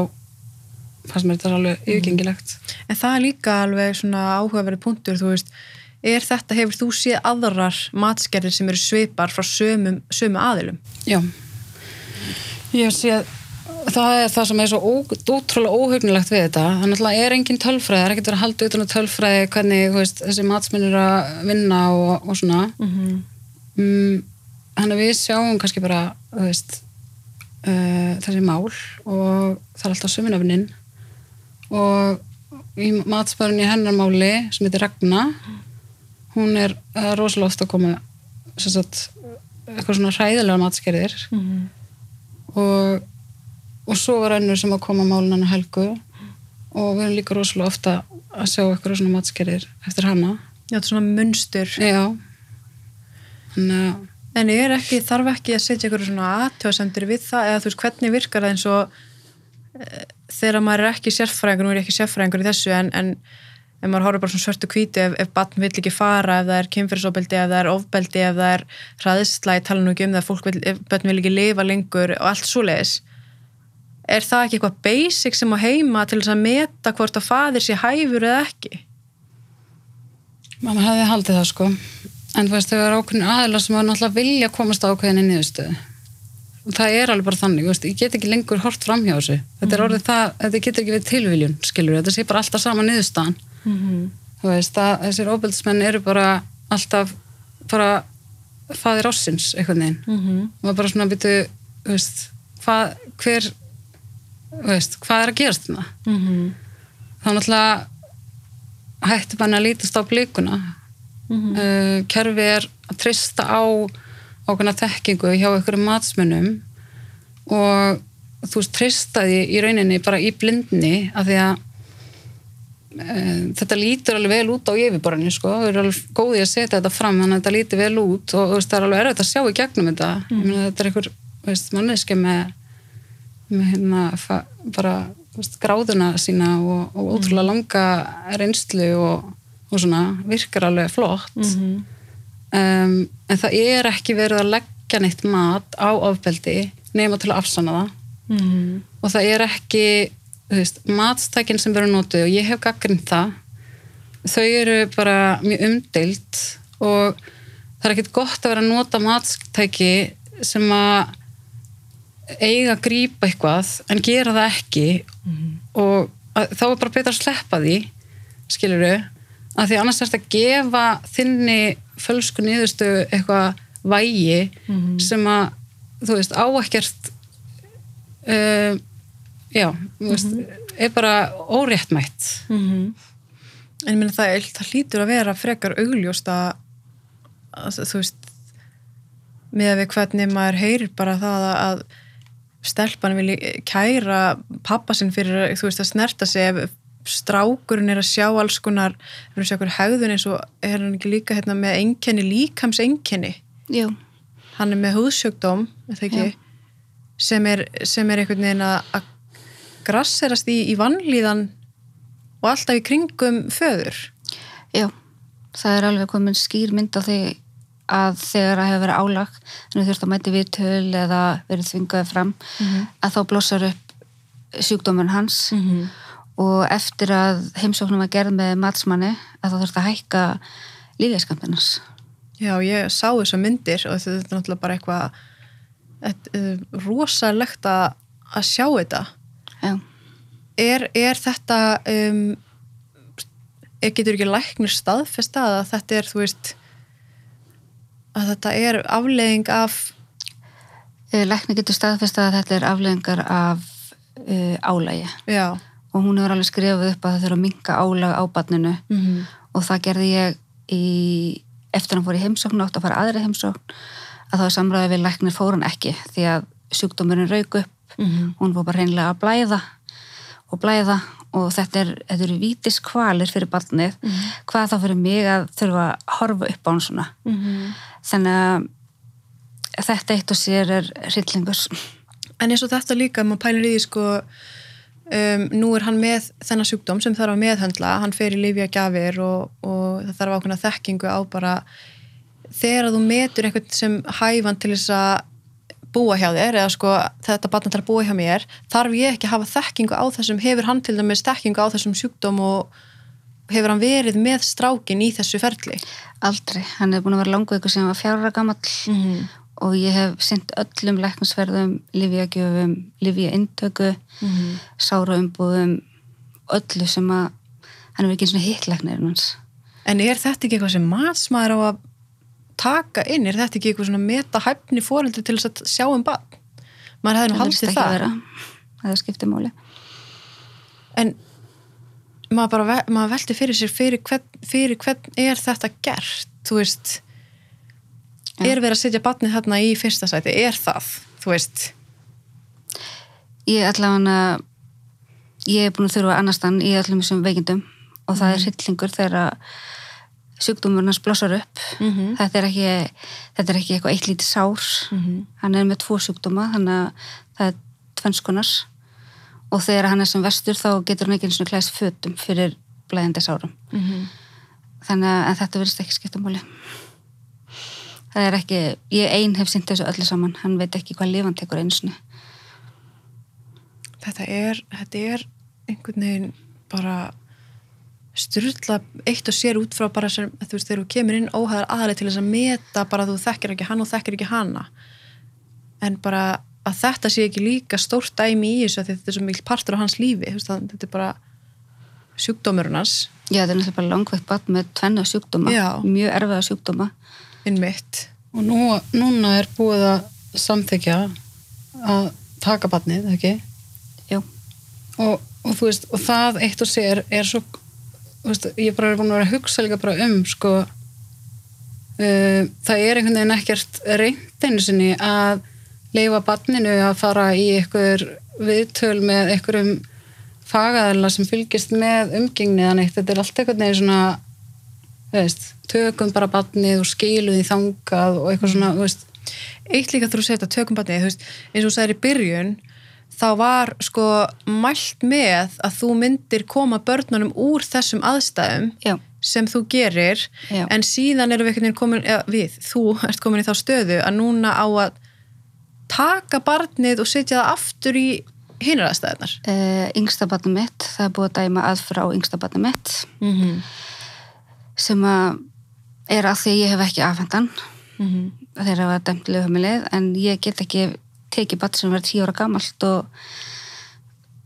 fannst mér þetta alveg yfirgengilegt. En það er líka alveg svona áhugaverið punktur, þú veist, er þetta, hefur þú séð aðrar matskerðir sem eru svipar frá sömum, sömu aðilum? Já. Ég sé að það er það sem er svo ó, ótrúlega óhugnilegt við þetta. Það náttúrulega er engin tölfræði, það er ekkert verið að halda utan á tölfræði hvernig veist, þessi matsminn er að vinna og, og svona. Mm Mm, Þannig að við sjáum kannski bara, veist, uh, þessi mál og það er alltaf söminöfnin og í matsmörun í hennar máli sem heitir Ragna, hún er uh, rosalega ofta að koma sem sagt, eitthvað svona hræðilega matskerðir -hmm. og, og svo var önnur sem að koma málun hann helgu og við erum líka rosalega ofta að sjá eitthvað svona matskerðir eftir hana Já, þetta er svona munstur. já að En er ekki, þarf ekki að setja ykkur svona aðtjóðsendur við það eða þú veist hvernig virkar það eins og e, þegar maður er ekki sérfræðingur, nú er ég ekki sérfræðingur í þessu en, en ef maður horfður bara svona svörtu hvíti ef, ef batn vill ekki fara, ef það er kynfyrirsofbeldi, ef það er ofbeldi, ef það er hraðisla í tala nú ekki um það, fólk vil, ef batn vil ekki lifa lengur og allt svoleiðis. Er það ekki eitthvað basic sem á heima til þess að meta hvort að faðir sé hæfur eða ekki? maður hefði haldið það sko. En þú veist þau eru ákveðin aðeila sem að náttúrulega vilja komast á ákveðinni niðurstöðu. Og það er alveg bara þannig, veist, ég get ekki lengur hort fram hjá þessu, þetta er orðið það þetta getur ekki við tilviljun, skilur þetta sé bara alltaf sama niðurstaðan. Mm -hmm. þú veist, að, þessir óbeldsmenn eru bara alltaf bara faðir ássins einhvern veginn. Mm -hmm. og maður bara svona þú veist, hvað, hver veist, hvað er að gerast þarna? Mm -hmm. þá náttúrulega hættu bara að lítast á blíkuna. Mhm. uh, kerfi er að trista á ákveðna þekkingu hjá einhverjum matsmönnum og þú veist, trista því í rauninni bara í blindni af því að uh, þetta lítur alveg vel út á yfirborðinu sko, þau eru alveg góði að setja þetta fram þannig að þetta lítur vel út og þú veist, það er alveg erfitt að sjá í gegnum þetta. Ég meina þetta er einhver veist, manneski með, með hérna bara veist, gráðuna sína og, og ótrúlega langa reynslu og, og svona virkar alveg flott Mhm. um, en það er ekki verið að leggja neitt mat á ofbeldi nema til að afsanna það Mhm. og það er ekki veist, matstækin sem verður notuð og ég hef gaggrind það þau eru bara mjög umdeild og það er ekkit gott að vera að nota matstæki sem að eiga að grípa eitthvað en gera það ekki og að, þá er bara betra að sleppa því skilur þau að því annars er þetta að gefa þinni fölsku niðurstu eitthvað vægi sem að þú veist áekkert uh, já, þú veist er bara óréttmætt. En ég meina það, það hlýtur að vera frekar augljóst að, að þú veist með að við hvernig maður heyrir bara það að, að stelpan vilji kæra pappa sinn fyrir þú veist að snerta sig ef strákurinn er að sjá alls konar er að sjá okkur hegðun eins og er hann ekki líka hérna, með einkenni líkams einkenni Jú, hann er með ekki, sem er, sem er einhvern veginn að, grasserast í, í vannlíðan og alltaf í kringum föður. Já, það er alveg komin skýr mynd á því að þegar það hefur verið álag þannig þurft að mæti viðtöl eða verið þvingaði fram að þá blossar upp sjúkdómurinn hans. Og eftir að heimsóknum var gerð með matsmanni að þá þurft að hækka lífeyskampinars Já, ég sá þessar myndir og þetta er náttúrulega bara eitthvað þetta er rosalegt að, að sjá þetta. Er, er þetta, um, getur ekki læknir staðfesta að þetta er, þú veist, að þetta er afleiðing af, Eh, lækni getur staðfest að þetta er afleðingar af uh, álægi já, og hún hefur alveg skrifað upp að það þurfa að minka álag á barninu. Mm og það gerði ég í, eftir hann fór í heimsókn átt að fara aðri heimsókn að þá er samræði við læknir fór hann ekki. Því að sjúkdómurinn rauk upp. Hún fór bara hreinlega að blæða og blæða. Og þetta er, þetta eru vítis kvalir fyrir barnið. Hvað þá fyrir mig að þurfa að horfa upp á hann svona þannig að þetta eitt og sér er hryllingur. En eins og þetta líka, maður pælir í því sko, um, nú er hann með þennan sjúkdóm sem þarf að meðhöndla, hann fer í lifja gjafir og, og það þarf ákveðna þekkingu á bara þegar þú metur einhvern sem hæfan til þess að búa hjá þér eða sko þetta batna til að búa hjá mér þarf ég ekki að hafa þekkingu á þessum hefur hann til dæmis þekkingu á þessum sjúkdóm og hefur hann verið með strákin í þessu ferli aldrei, hann er búin að vera langveikur sem var fjárra gamall mm og ég hef synt öllum læknansverðum, livjagjöfum, livjaintöku, -hmm. sáraumbúðum, öllu sem að hann er ekki eins og hittlæknirinn hans. En er þetta ekki eitthvað sem matsmaður á að taka inn? Er þetta ekki eitthvað svona meta hæfni fóreldri til þess að sjá um bann? Maður hefði nú haldið ekki það. vera. Það skiptir máli. En maður bara maður velti fyrir sér fyrir hvern, fyrir hvern er þetta gert? Þú veist, Já. er verið að setja barnið þarna í fyrsta sæti? Er það? Þú veist, Ég allavega ég er búin að þurfa annarstann í öllum þessum veikindum og það er hryllingur þegar sjúkdómurinn hans blossar upp. Mhm. Þetta, er ekki, þetta er ekki eitthvað eitt lítið sár. Hann er með tvo sjúkdóma, þannig að það er tvennskonar og þegar hann er sem vestur þá getur hann ekki eins og klæðist fötum fyrir blæðandi sárum. Þannig að þetta verðist ekki skipta máli. Það er ekki, ég ein hef sýnt þessu öllu saman, hann veit ekki hvað lifan tekur einsinu. þetta er, þetta er einhvern veginn bara styrla eitt og sér út frá bara sem, þú veist, þegar þú kemur inn óhæðar aðaleg til þess að meta bara að þú þekkir ekki hann og þekkir ekki hana en bara að þetta sé ekki líka stórt dæmi í þessu af því að þetta er svo mikil partur á hans lífi þetta er bara sjúkdómurinn hans Já, þetta er náttúrulega bara langveikt barn með tvenna sjúkdóma, Já. mjög erfiða sjúkdóma. innmitt og nú, núna er búið að samþykja að taka barnið, ekki? Jú, og, og þú veist, og það eitt og sér er svo þú veist, ég er bara búin að vera að hugsa líka bara um sko uh, það er einhvern veginn ekkert reynd einu sinni að leifa barninu að fara í einhver viðtöl með einhverjum fagaðala sem fylgist með umgengni þannig þetta er allt einhvern veginn svona veist, tökum bara barnið og skilum því þangað og eitthvað svona, veist. Eitt líka þú segir þetta tökum barnið, þú veist, eins og í byrjun þá var sko mælt með að þú myndir koma börnunum úr þessum aðstæðum já, sem þú gerir Já. en síðan erum við komin eða, við, þú ert komin í þá stöðu að núna á að taka barnið og setja það aftur í hinar aðstæðunar uh, yngsta barnum mitt, það er búið að dæma aðfra á yngsta barnum mitt mm -hmm. sem að er að því ég hef ekki afhendan Mm -hmm. þegar það var dæmt lögumilið en ég get ekki tekið batt sem verið tíu ára gamalt og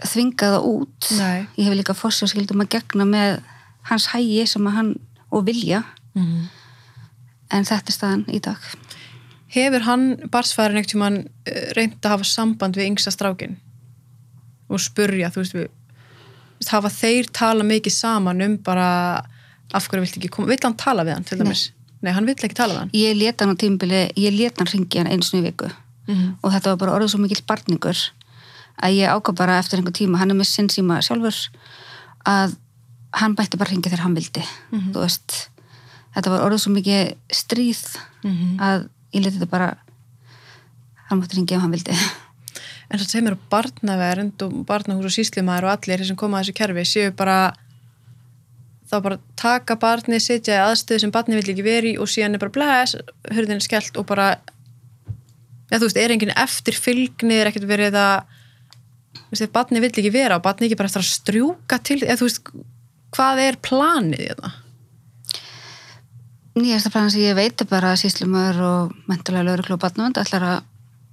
þvingað það út Nei. ég hef líka fórsjóðskildum að gegna með hans hægi sem að hann og vilja Mhm. en þetta er staðan í dag Hefur hann barsfæðurinn ekkert tímann uh, reynd að hafa samband við yngsta strákin og spurja, þú veist við hafa þeir tala mikið saman um bara af hverju vilt ekki koma, vill hann tala við hann til dæmis? Nei, hann vill ekki tala við hann ég leta hann á tímbili, ég leta hann ringi hann einu sinni í viku Mhm. og þetta var bara orðið svo mikill barningur að ég ákvað bara eftir einhver tíma hann er með sinn síma sjálfur að hann bætti bara ringi þegar hann vildi Mhm. þú veist þetta var orðið svo mikið stríð Mhm. að ég leti þetta bara hann mátti ringi ef hann vildi En það sem eru barnavernd og barnahús og síslumæður og allir sem koma að þessu kerfi séu bara þá bara taka barnið, sitja í aðstöðu sem barnið vill ekki veri og síðan er bara blæs, hurðin er skellt og bara ja, þú veist, er enginn eftir fylgni, er ekkert verið að þú veist, ef barnið vill ekki vera og barnið ekki bara eftir að strjúka til eða þú veist, hvað er planið í þetta? Nýjasta plan sem ég veit er bara að síslumör og mentulega lögreglu og barnavönd ætlar að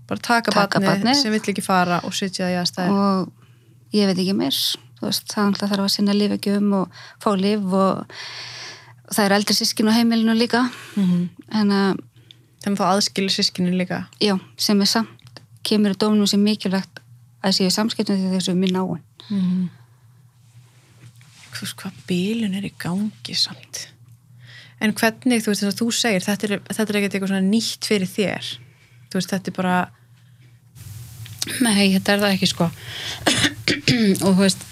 Bara taka, Taka barnið. sem vill ekki fara og sitja í aðstæði. og ég veit ekki þú veist, það þarf að sinna lífekjum og fá líf og það er eldri sískin á heimilinu líka Mm -hmm. en að, Þeim þá aðskilir sískinin líka. já, sem er samt kemur í dóminum sem mikilvægt að séu samskiptum því þessu minn áin Mm. Veist hvað bílun er í gangi samt en hvernig, þú veist þess að þú segir þetta er, þetta er ekkert eitthvað svona nýtt fyrir þér. Þú veist þetta er bara Nei, þetta er það ekki sko. Og þú veist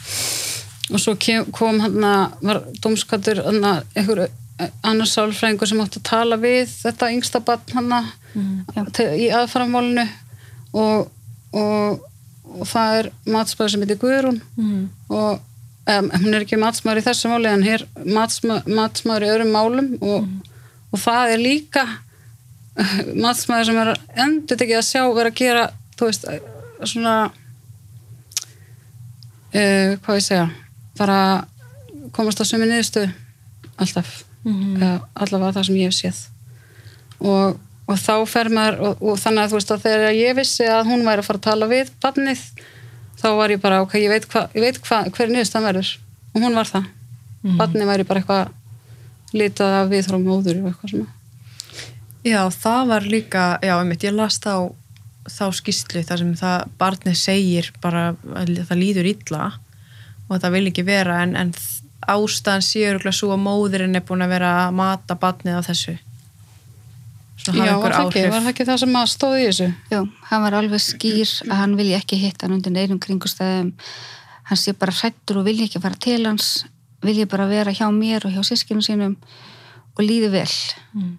og svo kem, kom hann að var að einhver annars sálfræðingur sem átti að tala við þetta yngsta barn hann að í aðfaramálinu. Og, og, og það er matsmaður sem heitir Guðrún. Mm. og um, hún er ekki matsmaður í þessu máli en hér matsma, matsmaður í öðrum málum og, og það er líka matsmaður sem er endur tekið að sjá vera að gera þú veist, svona uh, hvað ég segja bara komast á sömu niðurstöðu alltaf mm. allavega það sem ég hef séð og, og þá fer maður og, og þannig að þú veist að þegar ég vissi að hún væri að fara að tala við barnið þá var ég bara ok, ég veit, hva, ég veit hva, hver niðurstaðan verður. Og hún var það. Mm. barnið væri bara eitthvað litað af við frá móður og eitthvað svona. Já, það var líka, já, einmitt, ég las þá þá skýslu þar sem það barnið segir bara að það líður illa og það vil ekki vera en, en ástæðan séur svo að móðurinn er búin að vera að mata barnið á þessu Já, var það, ekki, var það ekki það sem að stóði í þessu? Já, hann var alveg skýr að hann vilji ekki hitta hann undir neinum kringustæðum hann sé bara hrættur og vilji ekki fara til hans vilji bara vera hjá mér og hjá sískinu sínum og líði vel. Mm.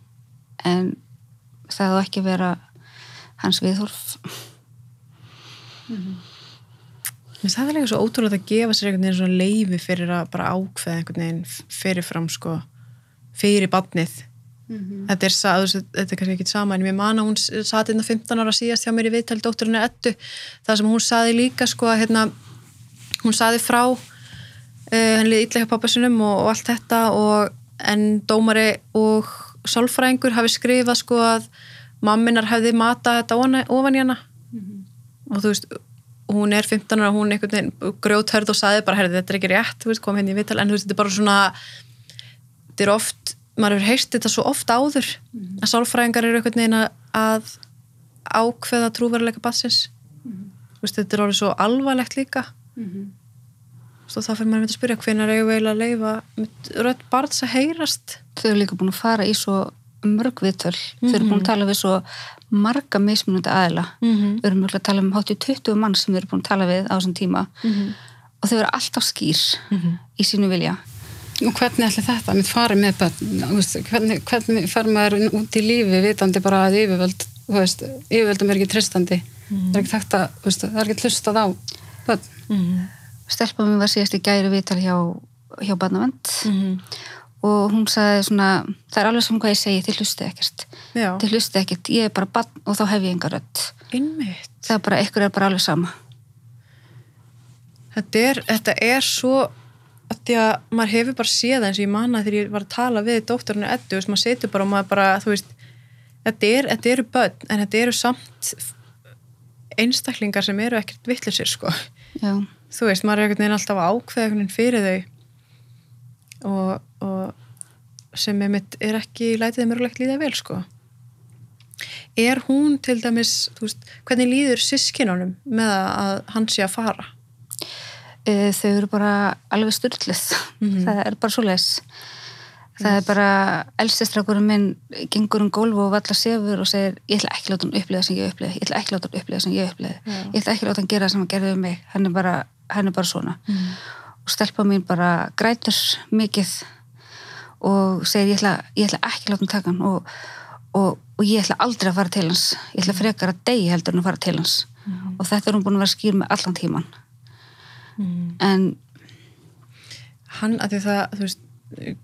en það á ekki vera hans viðhorf. Mér finnst það er líka svo ótrúlega að gefa sér einhvern veginn svona leifi fyrir að bara ákveða einhvern veginn fyrirfram sko fyrir badnið þetta, er, veist, þetta er kannski ekki sama en mér man að hún satt hérna 15 ára síðast hjá mér í viðtali dótturinu Ettu það sem hún saði líka sko að hérna, hún saði frá uh, henni illa hjá pappasunum og, og allt þetta og en dómari og sálfræðingur hafi skrifað sko að mamminar hefði matað þetta ofan- ofan í hana. Og þú veist hún er 15 ára, hún er einhvern veginn grjóthörð og saði bara, herði, þetta er ekki rétt veist, kom henni í vital, en þú veist, þetta er bara svona þetta er oft, maður hefur heyrst þetta svo oft áður að sálfræðingar eru einhvern veginn að- ákveða trúveruleika bassins þú veist, þetta er orðið svo alvarlegt líka. Og þá fyrir maður að spyrja hvenær eigum við eiginlega að leifa rödd barns að heyrast? Þau eru líka búin að fara í svo mörg viðtöl. Þau eru búin að tala við svo marga mismunandi aðila. Mhm. við erum mjög að tala um hátt í 20 mann sem þau eru búin að tala við á þessum tíma. Og þau eru alltaf skýr í sínu vilja Og hvernig ætli þetta, mitt farið með börn, hvernig, hvernig fer maður út í lífi vitandi bara að yfirvöld, veist, yfirvöldum er ekki tristandi, það er ekki þekkt að, þú veist, það er ekki hlustað á börn. stelpa mér var síðast í gæri viðtal hjá, hjá barnavend. Mhm. og hún sagði svona það er alveg sem hvað ég segi, þið hlustið ekkert. Þið hlustið ekkert, ég er bara barn og þá hef ég enga rödd. Innmitt það er bara, ykkur er bara alveg sama. Þetta er, þetta er svo að því að maður hefur bara séð eins og ég manna þegar ég var að tala við dóttorinu Eddu, þú veist, maður setur bara og maður bara, þú veist þetta, er, þetta eru börn, en þetta eru samt einstaklingar sem eru ekkert vittlisir sko. Já, þú veist, maður er einhvern veginn alltaf að ákveða einhvern veginn fyrir þau og, og sem er mitt er ekki lætið mörgulegt líða vel sko. Er hún til dæmis þú veist, hvernig líður sískinunum með að hann sé að fara þau eru bara alveg styrlið, Mhm. það er bara svo leis það er bara elstistrakurinn minn gengur um gólf og valla sefur og segir ég ætla ekki láta hann upplifa sem ég upplifi. Ég ætla ekki láta hann upplifa sem ég upplifi. Já. ég ætla ekki láta hann gera það sem hann gerði um mig. Hann er bara, hann er bara svona. Og stelpa mín bara grætur mikið og segir ég ætla, ég ætla ekki láta hann taka hann og, og, og ég ætla aldrei að fara til hans. Ég ætla frekar að degi heldur en að fara til hans. Og þetta er hún búin að vera skýr með allan tíman en hann að því það, þú veist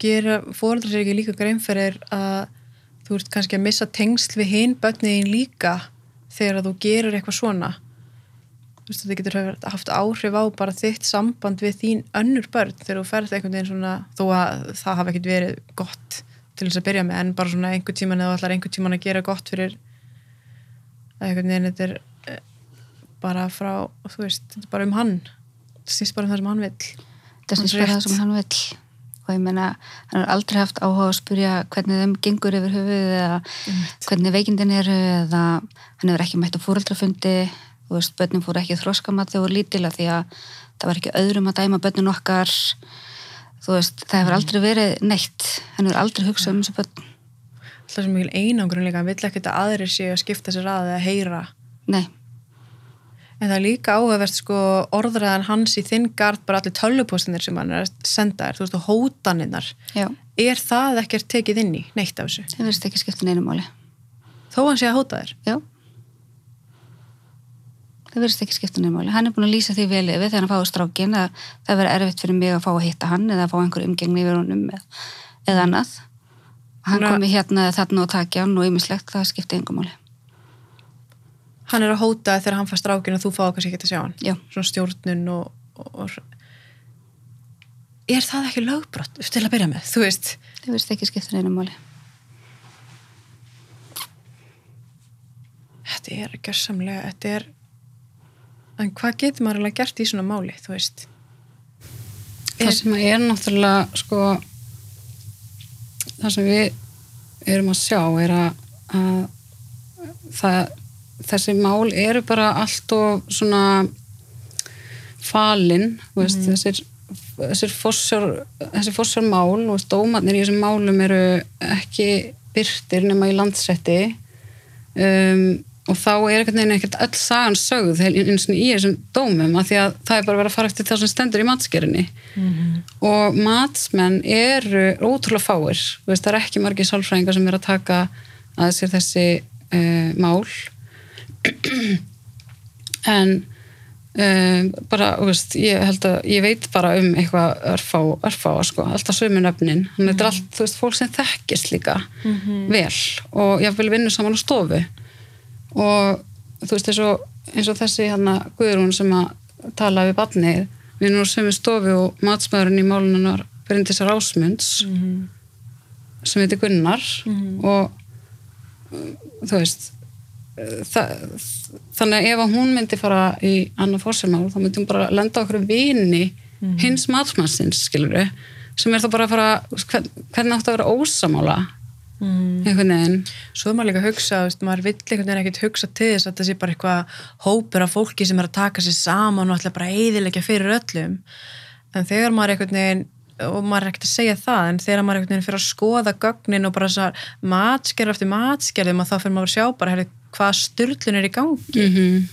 gera fóreldrar sér ekki líka grein fyrir að þú ert kannski að missa tengsl við hinn bönniðin líka þegar að þú gerir eitthvað svona. Þú veist, þetta getur haft áhrif á bara þitt samband við þín önnur börn þegar þú ferð einhvern veginn svona þó að það hafi ekkert verið gott til þess að byrja með en bara svona einhvern tíman eða allar einhvern tíman að gera gott fyrir að einhvern veginn þetta er eh, bara frá, þú veist, þetta er bara um hann snýst bara um það sem hann vill. Það snýst bara rétt. það sem hann vill. Og ég meina, hann har aldrei haft áhuga að spyrja hvernig þeim gengur yfir höfuð eða hvernig veikindin eru eða hann hefur ekki mætt á fóreldrafundi þú veist, börnum fóru ekki þróskamat þegar voru lítila því að það var ekki öðrum að dæma börnun okkar. Þú veist, það hefur aldrei verið neitt. Hann hefur aldrei hugsað um þessu börn. Alltaf sem mikil einangrun líka, hann vill ekkert að aðrir séu að skipta sér að eða heyra. Nei, en það er líka áhugavert sko orðræðan hans í þinn gard bara allir tölvupóstinir sem hann er að senda þér, þú veist, og hótaninnar já, er það ekkert tekið inn í, neitt af þessu? Það verðist ekki skipta neinu máli. Þó hann sé að hóta þér? Já. Það verðist ekki skipta neinu máli. Hann er búin að lýsa því vel yfir þegar hann fáið strákin að það verður erfitt fyrir mig að fá að hitta hann eða að fá einhver umgengni yfir honum eða, eða annað. Hann Ná- komi hérna þarna og takja hann og ýmislegt, það skipta engum máli hann er að hóta þegar hann fær strákin og þú fáið kannski ekki að sjá hann. Já, svona stjórnun og, og, og er það ekki lögbrott til að byrja með, þú veist? Það verðist ekki skipta neinu máli. Þetta er gjörsamlega, þetta er en hvað getur maður alveg gert í svona máli, þú veist? Það sem er náttúrulega sko það sem við erum að sjá er að, að það, þessi mál eru bara allt og svona falin veist, þessir þessir fossjár, þessi fossjár mál og dómarnir í þessum málum eru ekki byrtir nema í landsetti um, og þá er einhvern veginn ekkert öll sagan sögð eins og í þessum dómum af því að það er bara verið að fara eftir það sem stendur í matskerinni og matsmenn eru ótrúlega fáir veist, það er ekki margir sálfræðingar sem er að taka að sér þessi uh, mál en um, bara, veist, ég held að ég veit bara um eitthvað örfá, örfá sko, alltaf sömu nöfnin. Þannig að þetta er allt, þú veist, fólk sem þekkist líka vel og ég vil vinna saman á stofu. Og þú veist, eins og, eins og þessi hérna Guðrún sem að tala við barnið, við erum á sömu stofu og matsmaðurinn í málunar Bryndisar Ásmunds sem heitir Gunnar. Og uh, þú veist þannig að ef að hún myndi fara í annað fórsumál þá myndi hún bara lenda okkur vini hins matsmannsins skilur sem er þá bara að fara hvern, hvernig átt að vera ósamála einhvern veginn. Svo er maður líka að hugsa, veist, maður vill einhvern veginn ekkert hugsa til þess að það sé bara eitthvað hópur af fólki sem er að taka sér saman og ætla bara að eyðilegja fyrir öllum. En þegar maður einhvern veginn og maður er ekkert að segja það en þegar maður einhvern veginn fyrir að skoða gögnin og bara þessar matskerð eftir matskerðum að þá fyrir maður að sjá bara herri, hvað styrlun er í gangi. Mm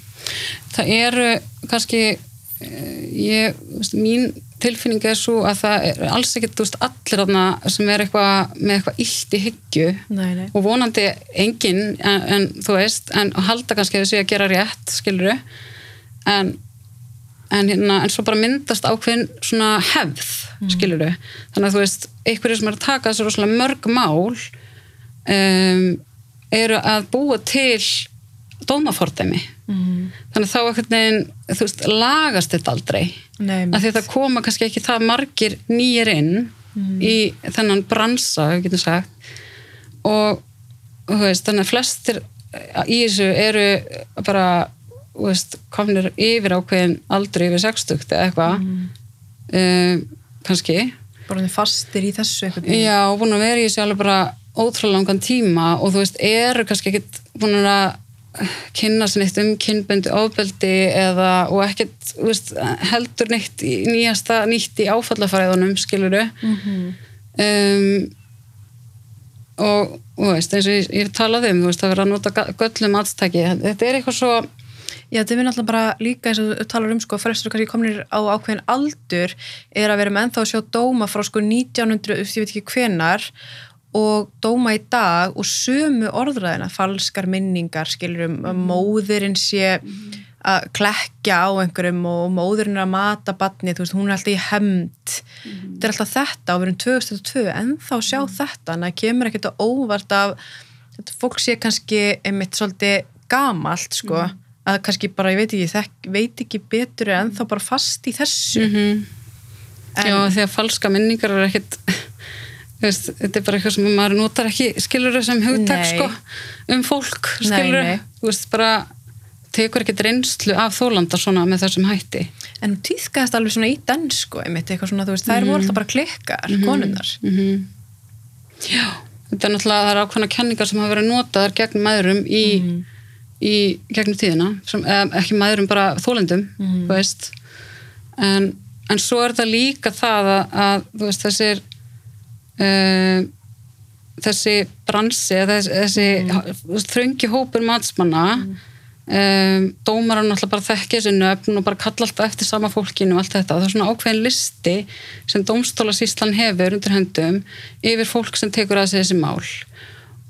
það eru kannski eh, ég, veist, mín tilfinning er svo að það er alls ekkert veist, allir þarna sem er eitthvað með eitthvað illt í hyggju. Nei, nei. og vonandi enginn en, en þú veist, en halda kannski að þessi að gera rétt, skiluru en en, hérna, en svo bara myndast ákveðin svona hefð, skiluru þannig að þú veist, einhverju sem er að taka þessu rosalega mörg mál um, eru að búa til dómafordæmi. Mm. þannig þá einhvern veginn, þú veist, lagast þetta aldrei. Nei, að því að það koma kannski ekki það margir nýjir inn í þennan bransa, við getum sagt. Og veist, þannig að flestir í þessu eru bara veist, komnir yfir ákveðin aldrei yfir 60 eða eitthvað. Mm. kannski. Bara hann fastir í þessu veginn. Já, búin að vera í þessu alveg bara ótrúlega langan tíma og þú veist, eru kannski ekkit búin að kynna sér neitt um kynböndu ofbeldi eða, og ekkert þú veist, heldur neitt í nýjasta nýtt í áfallafæðunum, skiluru um, og, og veist, eins og ég, ég talaði um, þú veist, að vera að nota göllum aðstæki, þetta er eitthvað svo Já, þetta er náttúrulega bara líka eins og þú talar um sko, fyrstur kannski komnir á ákveðin aldur er að vera með ennþá að sjá dóma frá sko 1900, ég veit ekki hvenar og dóma í dag og sömu orðræðina, falskar minningar skilur um að móðurinn sé að klekja á einhverjum og móðurinn er að mata batni, þú veist, hún er alltaf í hemmt þetta er alltaf þetta við erum 2002 ennþá sjá þetta en það kemur ekkert að óvart af þetta fólk sé kannski einmitt svolítið gamalt sko. Að kannski bara, ég veit ekki, þekk, veit ekki betur en þá bara fast í þessu. -hmm. En- Já, að falska minningar er þú veist, þetta er bara eitthvað sem maður notar ekki skilur sem hugtak Nei. sko, um fólk Nei, skilur nei. þú veist, bara tekur ekkit reynslu af þólanda svona með þessum hætti. En hún týðkaðist alveg svona í dansku einmitt, eitthvað svona, þú veist, þær voru alltaf bara klikkar konunnar mm Já, þetta er náttúrulega það er ákveðna kenningar sem hafa verið notaðar gegn maðurum í, í gegnum tíðina, sem, ekki maðurum bara þú veist. En, en svo er það líka það að, að þú veist, þessir uh, þessi bransi, þessi, þessi mm. þröngi hópur matsmanna um, dómar hann alltaf bara þekki þessi nöfn og bara kalla alltaf eftir sama fólkinu og allt þetta, það er svona ákveðin listi sem dómstólasýslan hefur undir höndum yfir fólk sem tekur að þessi mál.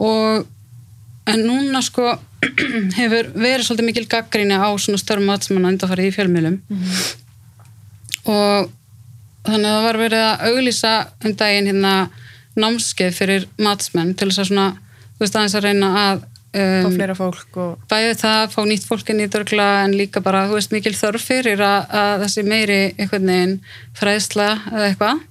Og en núna sko hefur verið svolítið mikil gaggrinni á svona störm matsmanna undanfarið í fjölmiðlum. Og þannig að það var verið að auglýsa um daginn hérna námskeið fyrir matsmenn til þess að svona, þú veist aðeins að reyna að um, fleira fólk og bæði það að fá nýtt fólk inn í dörgla en líka bara, þú veist, mikil þörf fyrir að, að þessi meiri einhvern veginn fræðsla eða eitthvað.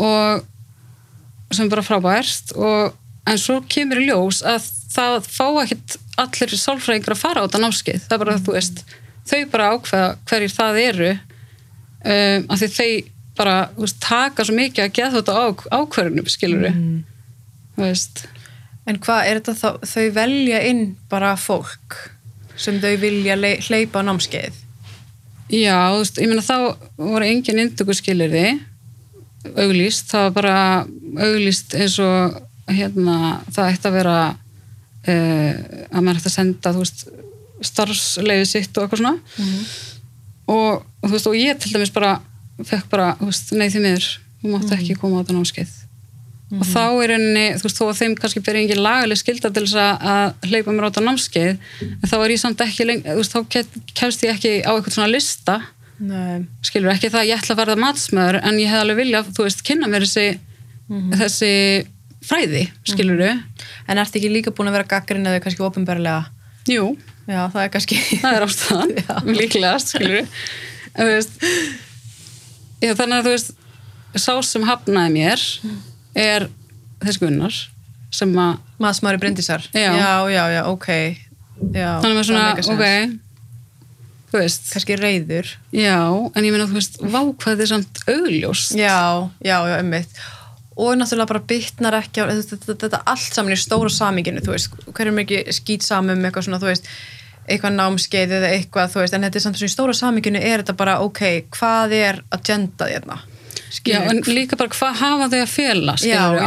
Og sem bara frábært og en svo kemur í ljós að það fá ekkit allir sálfræðingar að fara á þetta námskeið, það er bara, þú veist þau bara ákveða hverjir það eru um, af því þau bara, veist, taka svo mikið að geða þetta á, ákverðunum, skilur við veist. En hvað, er þetta þá, þau velja inn bara fólk sem þau vilja le- hleypa á námskeið? Já, þú veist, ég meina þá voru engin indöku skilirði auglýst, það var bara auglýst eins og hérna, það ætti að vera uh, að maður ætti að senda þú veist, starfsleiði sitt og eitthvað svona. Og, og þú veist, og ég til dæmis bara fekk bara, þú veist, nei því miður. Þú mátt ekki koma á þetta námskeið. Og þá er rauninni, þú veist, þó að þeim kannski byrja engin lagaleg skilda til þess að- hleypa mér á þetta námskeið, en þá er ég samt ekki leng, þú veist, þá kemst ég ekki á eitthvað svona lista. Nei. skilur ekki það að ég ætla að verða matsmaður en ég hef alveg vilja, þú veist, kynna mér þessi, þessi fræði, skilur en ertu ekki líka búin að vera gaggrinn eða kannski ofinberlega Jú, já, það er kannski það er ástæðan líklegast, skilur en þú veist já, þannig að þú veist sá sem hafnaði mér er þess gunnar sem að, maðsmári brindisar Já. já, já, já, ok. Já, þannig að maður svona, ok. Þú veist, kannski reyður já en ég meina, þú veist, vá hvað þetta er samt augljóst. Já, já, já, ummitt og náttúrulega bara bytnar ekki á þetta, þetta, þetta allt saman í stóra saminginu þú veist, hverjum er ekki skýt samum eitthvað svona, þú veist, eitthvað námskeið eða eitthvað, þú veist, en þetta er samt svona í stóra saminginu er þetta bara, ok, hvað er agendað hérna? Já, en líka bara hvað hafa þau að fela skilur það.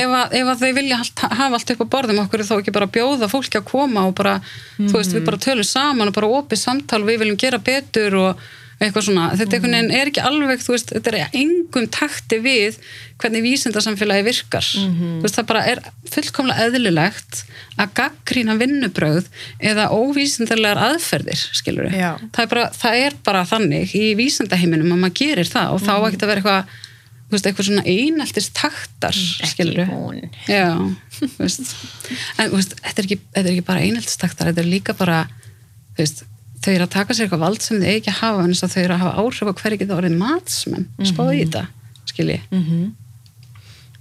ef, að, ef að þau vilja hafa allt upp á borðum okkur þá ekki bara bjóða fólki að koma og bara, þú veist, við bara tölum saman og bara opið samtal, við viljum gera betur og eitthvað svona, þetta veginn er ekki alveg, veist, þetta er engum takti við hvernig vísindarsamfélagi virkar, Mhm. þú veist, það bara er fullkomlega eðlilegt að gaggrína vinnubröð eða óvísindarlegar aðferðir, skilur Já. það er, bara, það er bara þannig í vísindaheiminum að maður gerir það og þá Mhm. ekki að vera eitthvað veist, eitthvað svona eineltist taktar skilur veist en veist, þetta er ekki, þetta er ekki bara eineltist taktar þetta er líka bara veist, þau eru að taka sér eitthvað vald sem þau ekki hafa en þess að þau eru að hafa áhrif á hverju geta orðið matsmenn. Spáði í þetta, skilji. Mhm.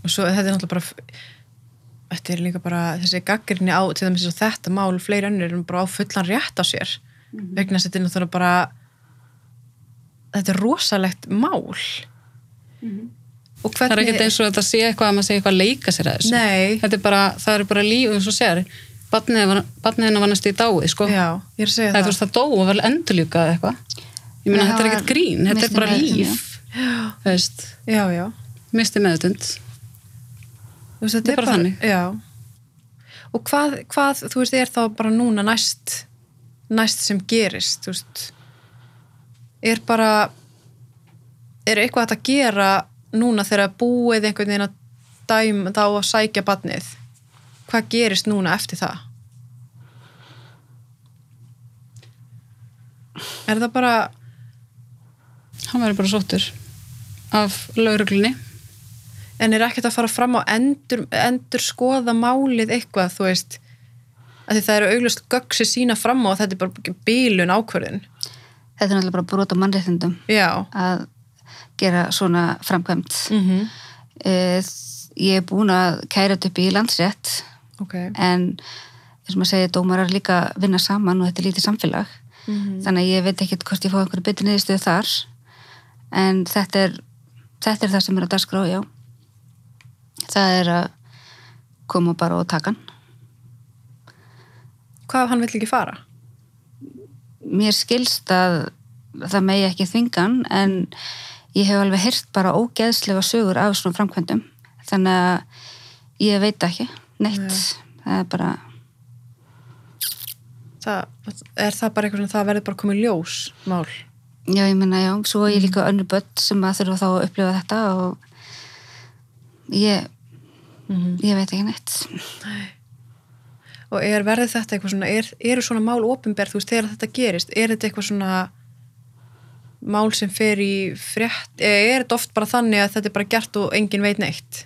og svo þetta er náttúrulega bara þetta er líka bara þessi gaggrinni á til dæmis og þetta mál fleiri önnur er bara á fullan rétt á sér. Vegna þess að þetta er náttúrulega bara þetta er rosalegt mál. Og Það er ekkert eins og þetta sé eitthvað að maður sé eitthvað að leika sér að þessu. nei, Þetta er bara, það er bara líf, og sér, barnið hennar var næst í dáið, sko. já, ég er að segja Það það veist það dó og vel endurljúkað eitthvað. Ég meina, þetta er ekkert grín, þetta er bara líf. Þú veist, já, já, misti meðutund. þú veist, þetta er bara þannig. já og hvað, hvað, þú veist, er þá bara núna næst næst sem gerist, þú veist er bara er eitthvað að gera núna þegar búið einhvern veginn að dæma þá að sækja badnið hvað gerist núna eftir það er það bara Hann verður bara sóttur af lauruglunni. en er ekkert að fara fram á endur, endur skoða málið eitthvað, þú veist það eru auglust gögsi sína fram á og þetta er bara bílun ákvörðin Þetta er náttúrulega bara brot á mannréttindum já að gera svona framkvæmt. mm -hmm. Eh, Ég er búin að kæra þetta upp í landsrétt ok. En þess að maður segja dómarar líka vinna saman og þetta er lítið samfélag. Mhm. þannig að ég veit ekkert hvort ég fá einhverju betri niðurstöðu þar. En þetta er þetta er það sem er að dagskrá, já. Það er að koma bara og taka hann. Hvað hann vill ekki fara? Mér skilst að það megi ekki þvingan en ég hef alveg heyrt bara ógeðslega sögur af svona framkvæmdum. Þannig að ég veit ekki neitt, það er bara það, er það bara eitthvað sem það verður bara komið ljós mál? Já ég meina já, svo er ég líka önnur börn sem að þurfa þá að upplifa þetta og ég ég veit ekki neitt. Og er verður þetta eitthvað svona er, eru svona mál ofinberð, þú veist, þegar þetta gerist er þetta eitthvað svona mál sem fer í frétt er þetta oft bara þannig að þetta er bara gert og engin veit neitt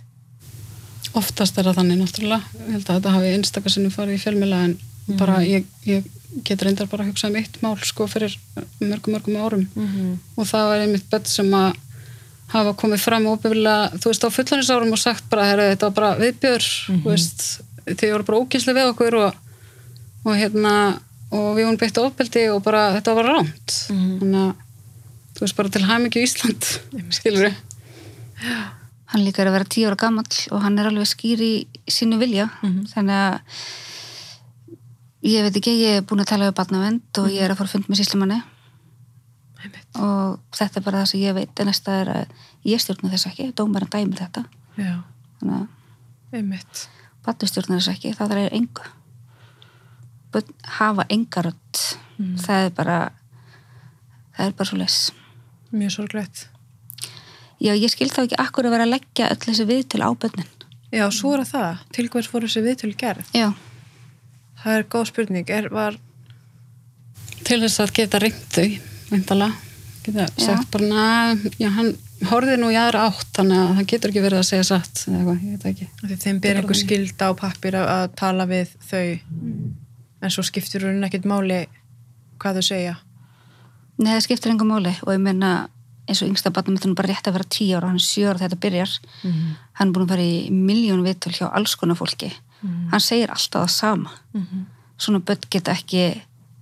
Oftast er það þannig, náttúrulega. Ég held að þetta hafi einstakar sinnum farið í fjölmjöla en bara ég, ég get reyndar bara að hugsa um eitt mál sko fyrir mörgum, mörgum árum. -hmm. og það var einmitt bett sem að hafa komið fram óbyrgulega, þú veist, á fullanisárum og sagt bara, herru, þetta var bara viðbjör þú veist, þið voru bara ókynslega við okkur og, og hérna og við vorum beitt ofbeldi og bara þetta var ránt þannig að þú veist, bara til hæmingju Ísland skilur við hann líka er að vera tíu ára gamall og hann er alveg skýr í sínu vilja. Þannig að ég veit ekki, ég er búin að tala um barnavend og ég er að fara að fund með síslumanni og þetta er bara það sem ég veit. En næsta er að ég stjórna þess ekki. Dómarinn dæmir þetta. Já, þannig að einmitt. barnið stjórna þess ekki, það er engu. Börn hafa enga rödd. Það er bara það er bara svo les mjög sorglegt já, ég skil þá ekki akkur að vera að leggja öll þessi við til ábönnin já, svo er það, til hvers fóru þessi viðtölu gerð? Já, það er góð spurning, er, var til þess að geta ringt þau veintalega, geta Já. sagt bara, na, já, hann horfði nú í aðra átt, þannig að það getur ekki verið að segja satt eða eitthvað, ég veit ekki. Af því þeim ber einhver skilda á pappir að, að tala við þau. En svo skiptir hún ekkert máli hvað þau segja. Nei, það skiptir engum máli. Og ég meina eins og yngsta er nú bara rétt að vera tíu ára, hann er sjö ára þegar þetta byrjar. Hann er búin að fara í miljón vitul hjá alls konar fólki. Hann segir alltaf það sama. Svona börn geta ekki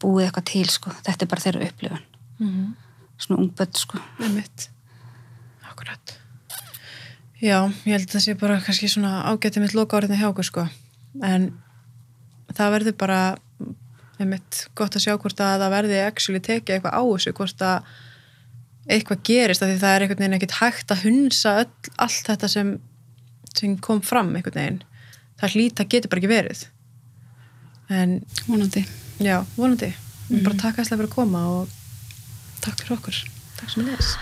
búið eitthvað til sko, þetta er bara þeirra upplifun. Svona ung börn sko. Einmitt. Akkurat. Já, ég held að það sé bara kannski svona ágætið mitt loka orðinni hjá okkur sko. En það verður bara einmitt gott að sjá hvort að það verði actually tekið eitthvað á þessu hvort að eitthvað gerist af því það er einhvern veginn ekkert hægt að hunsa öll, allt þetta sem, sem kom fram einhvern veginn. Það hlýta getur bara ekki verið. En vonandi. Já, vonandi. Mm. bara takk að það fyrir að koma og takk fyrir okkur. Takk sem leis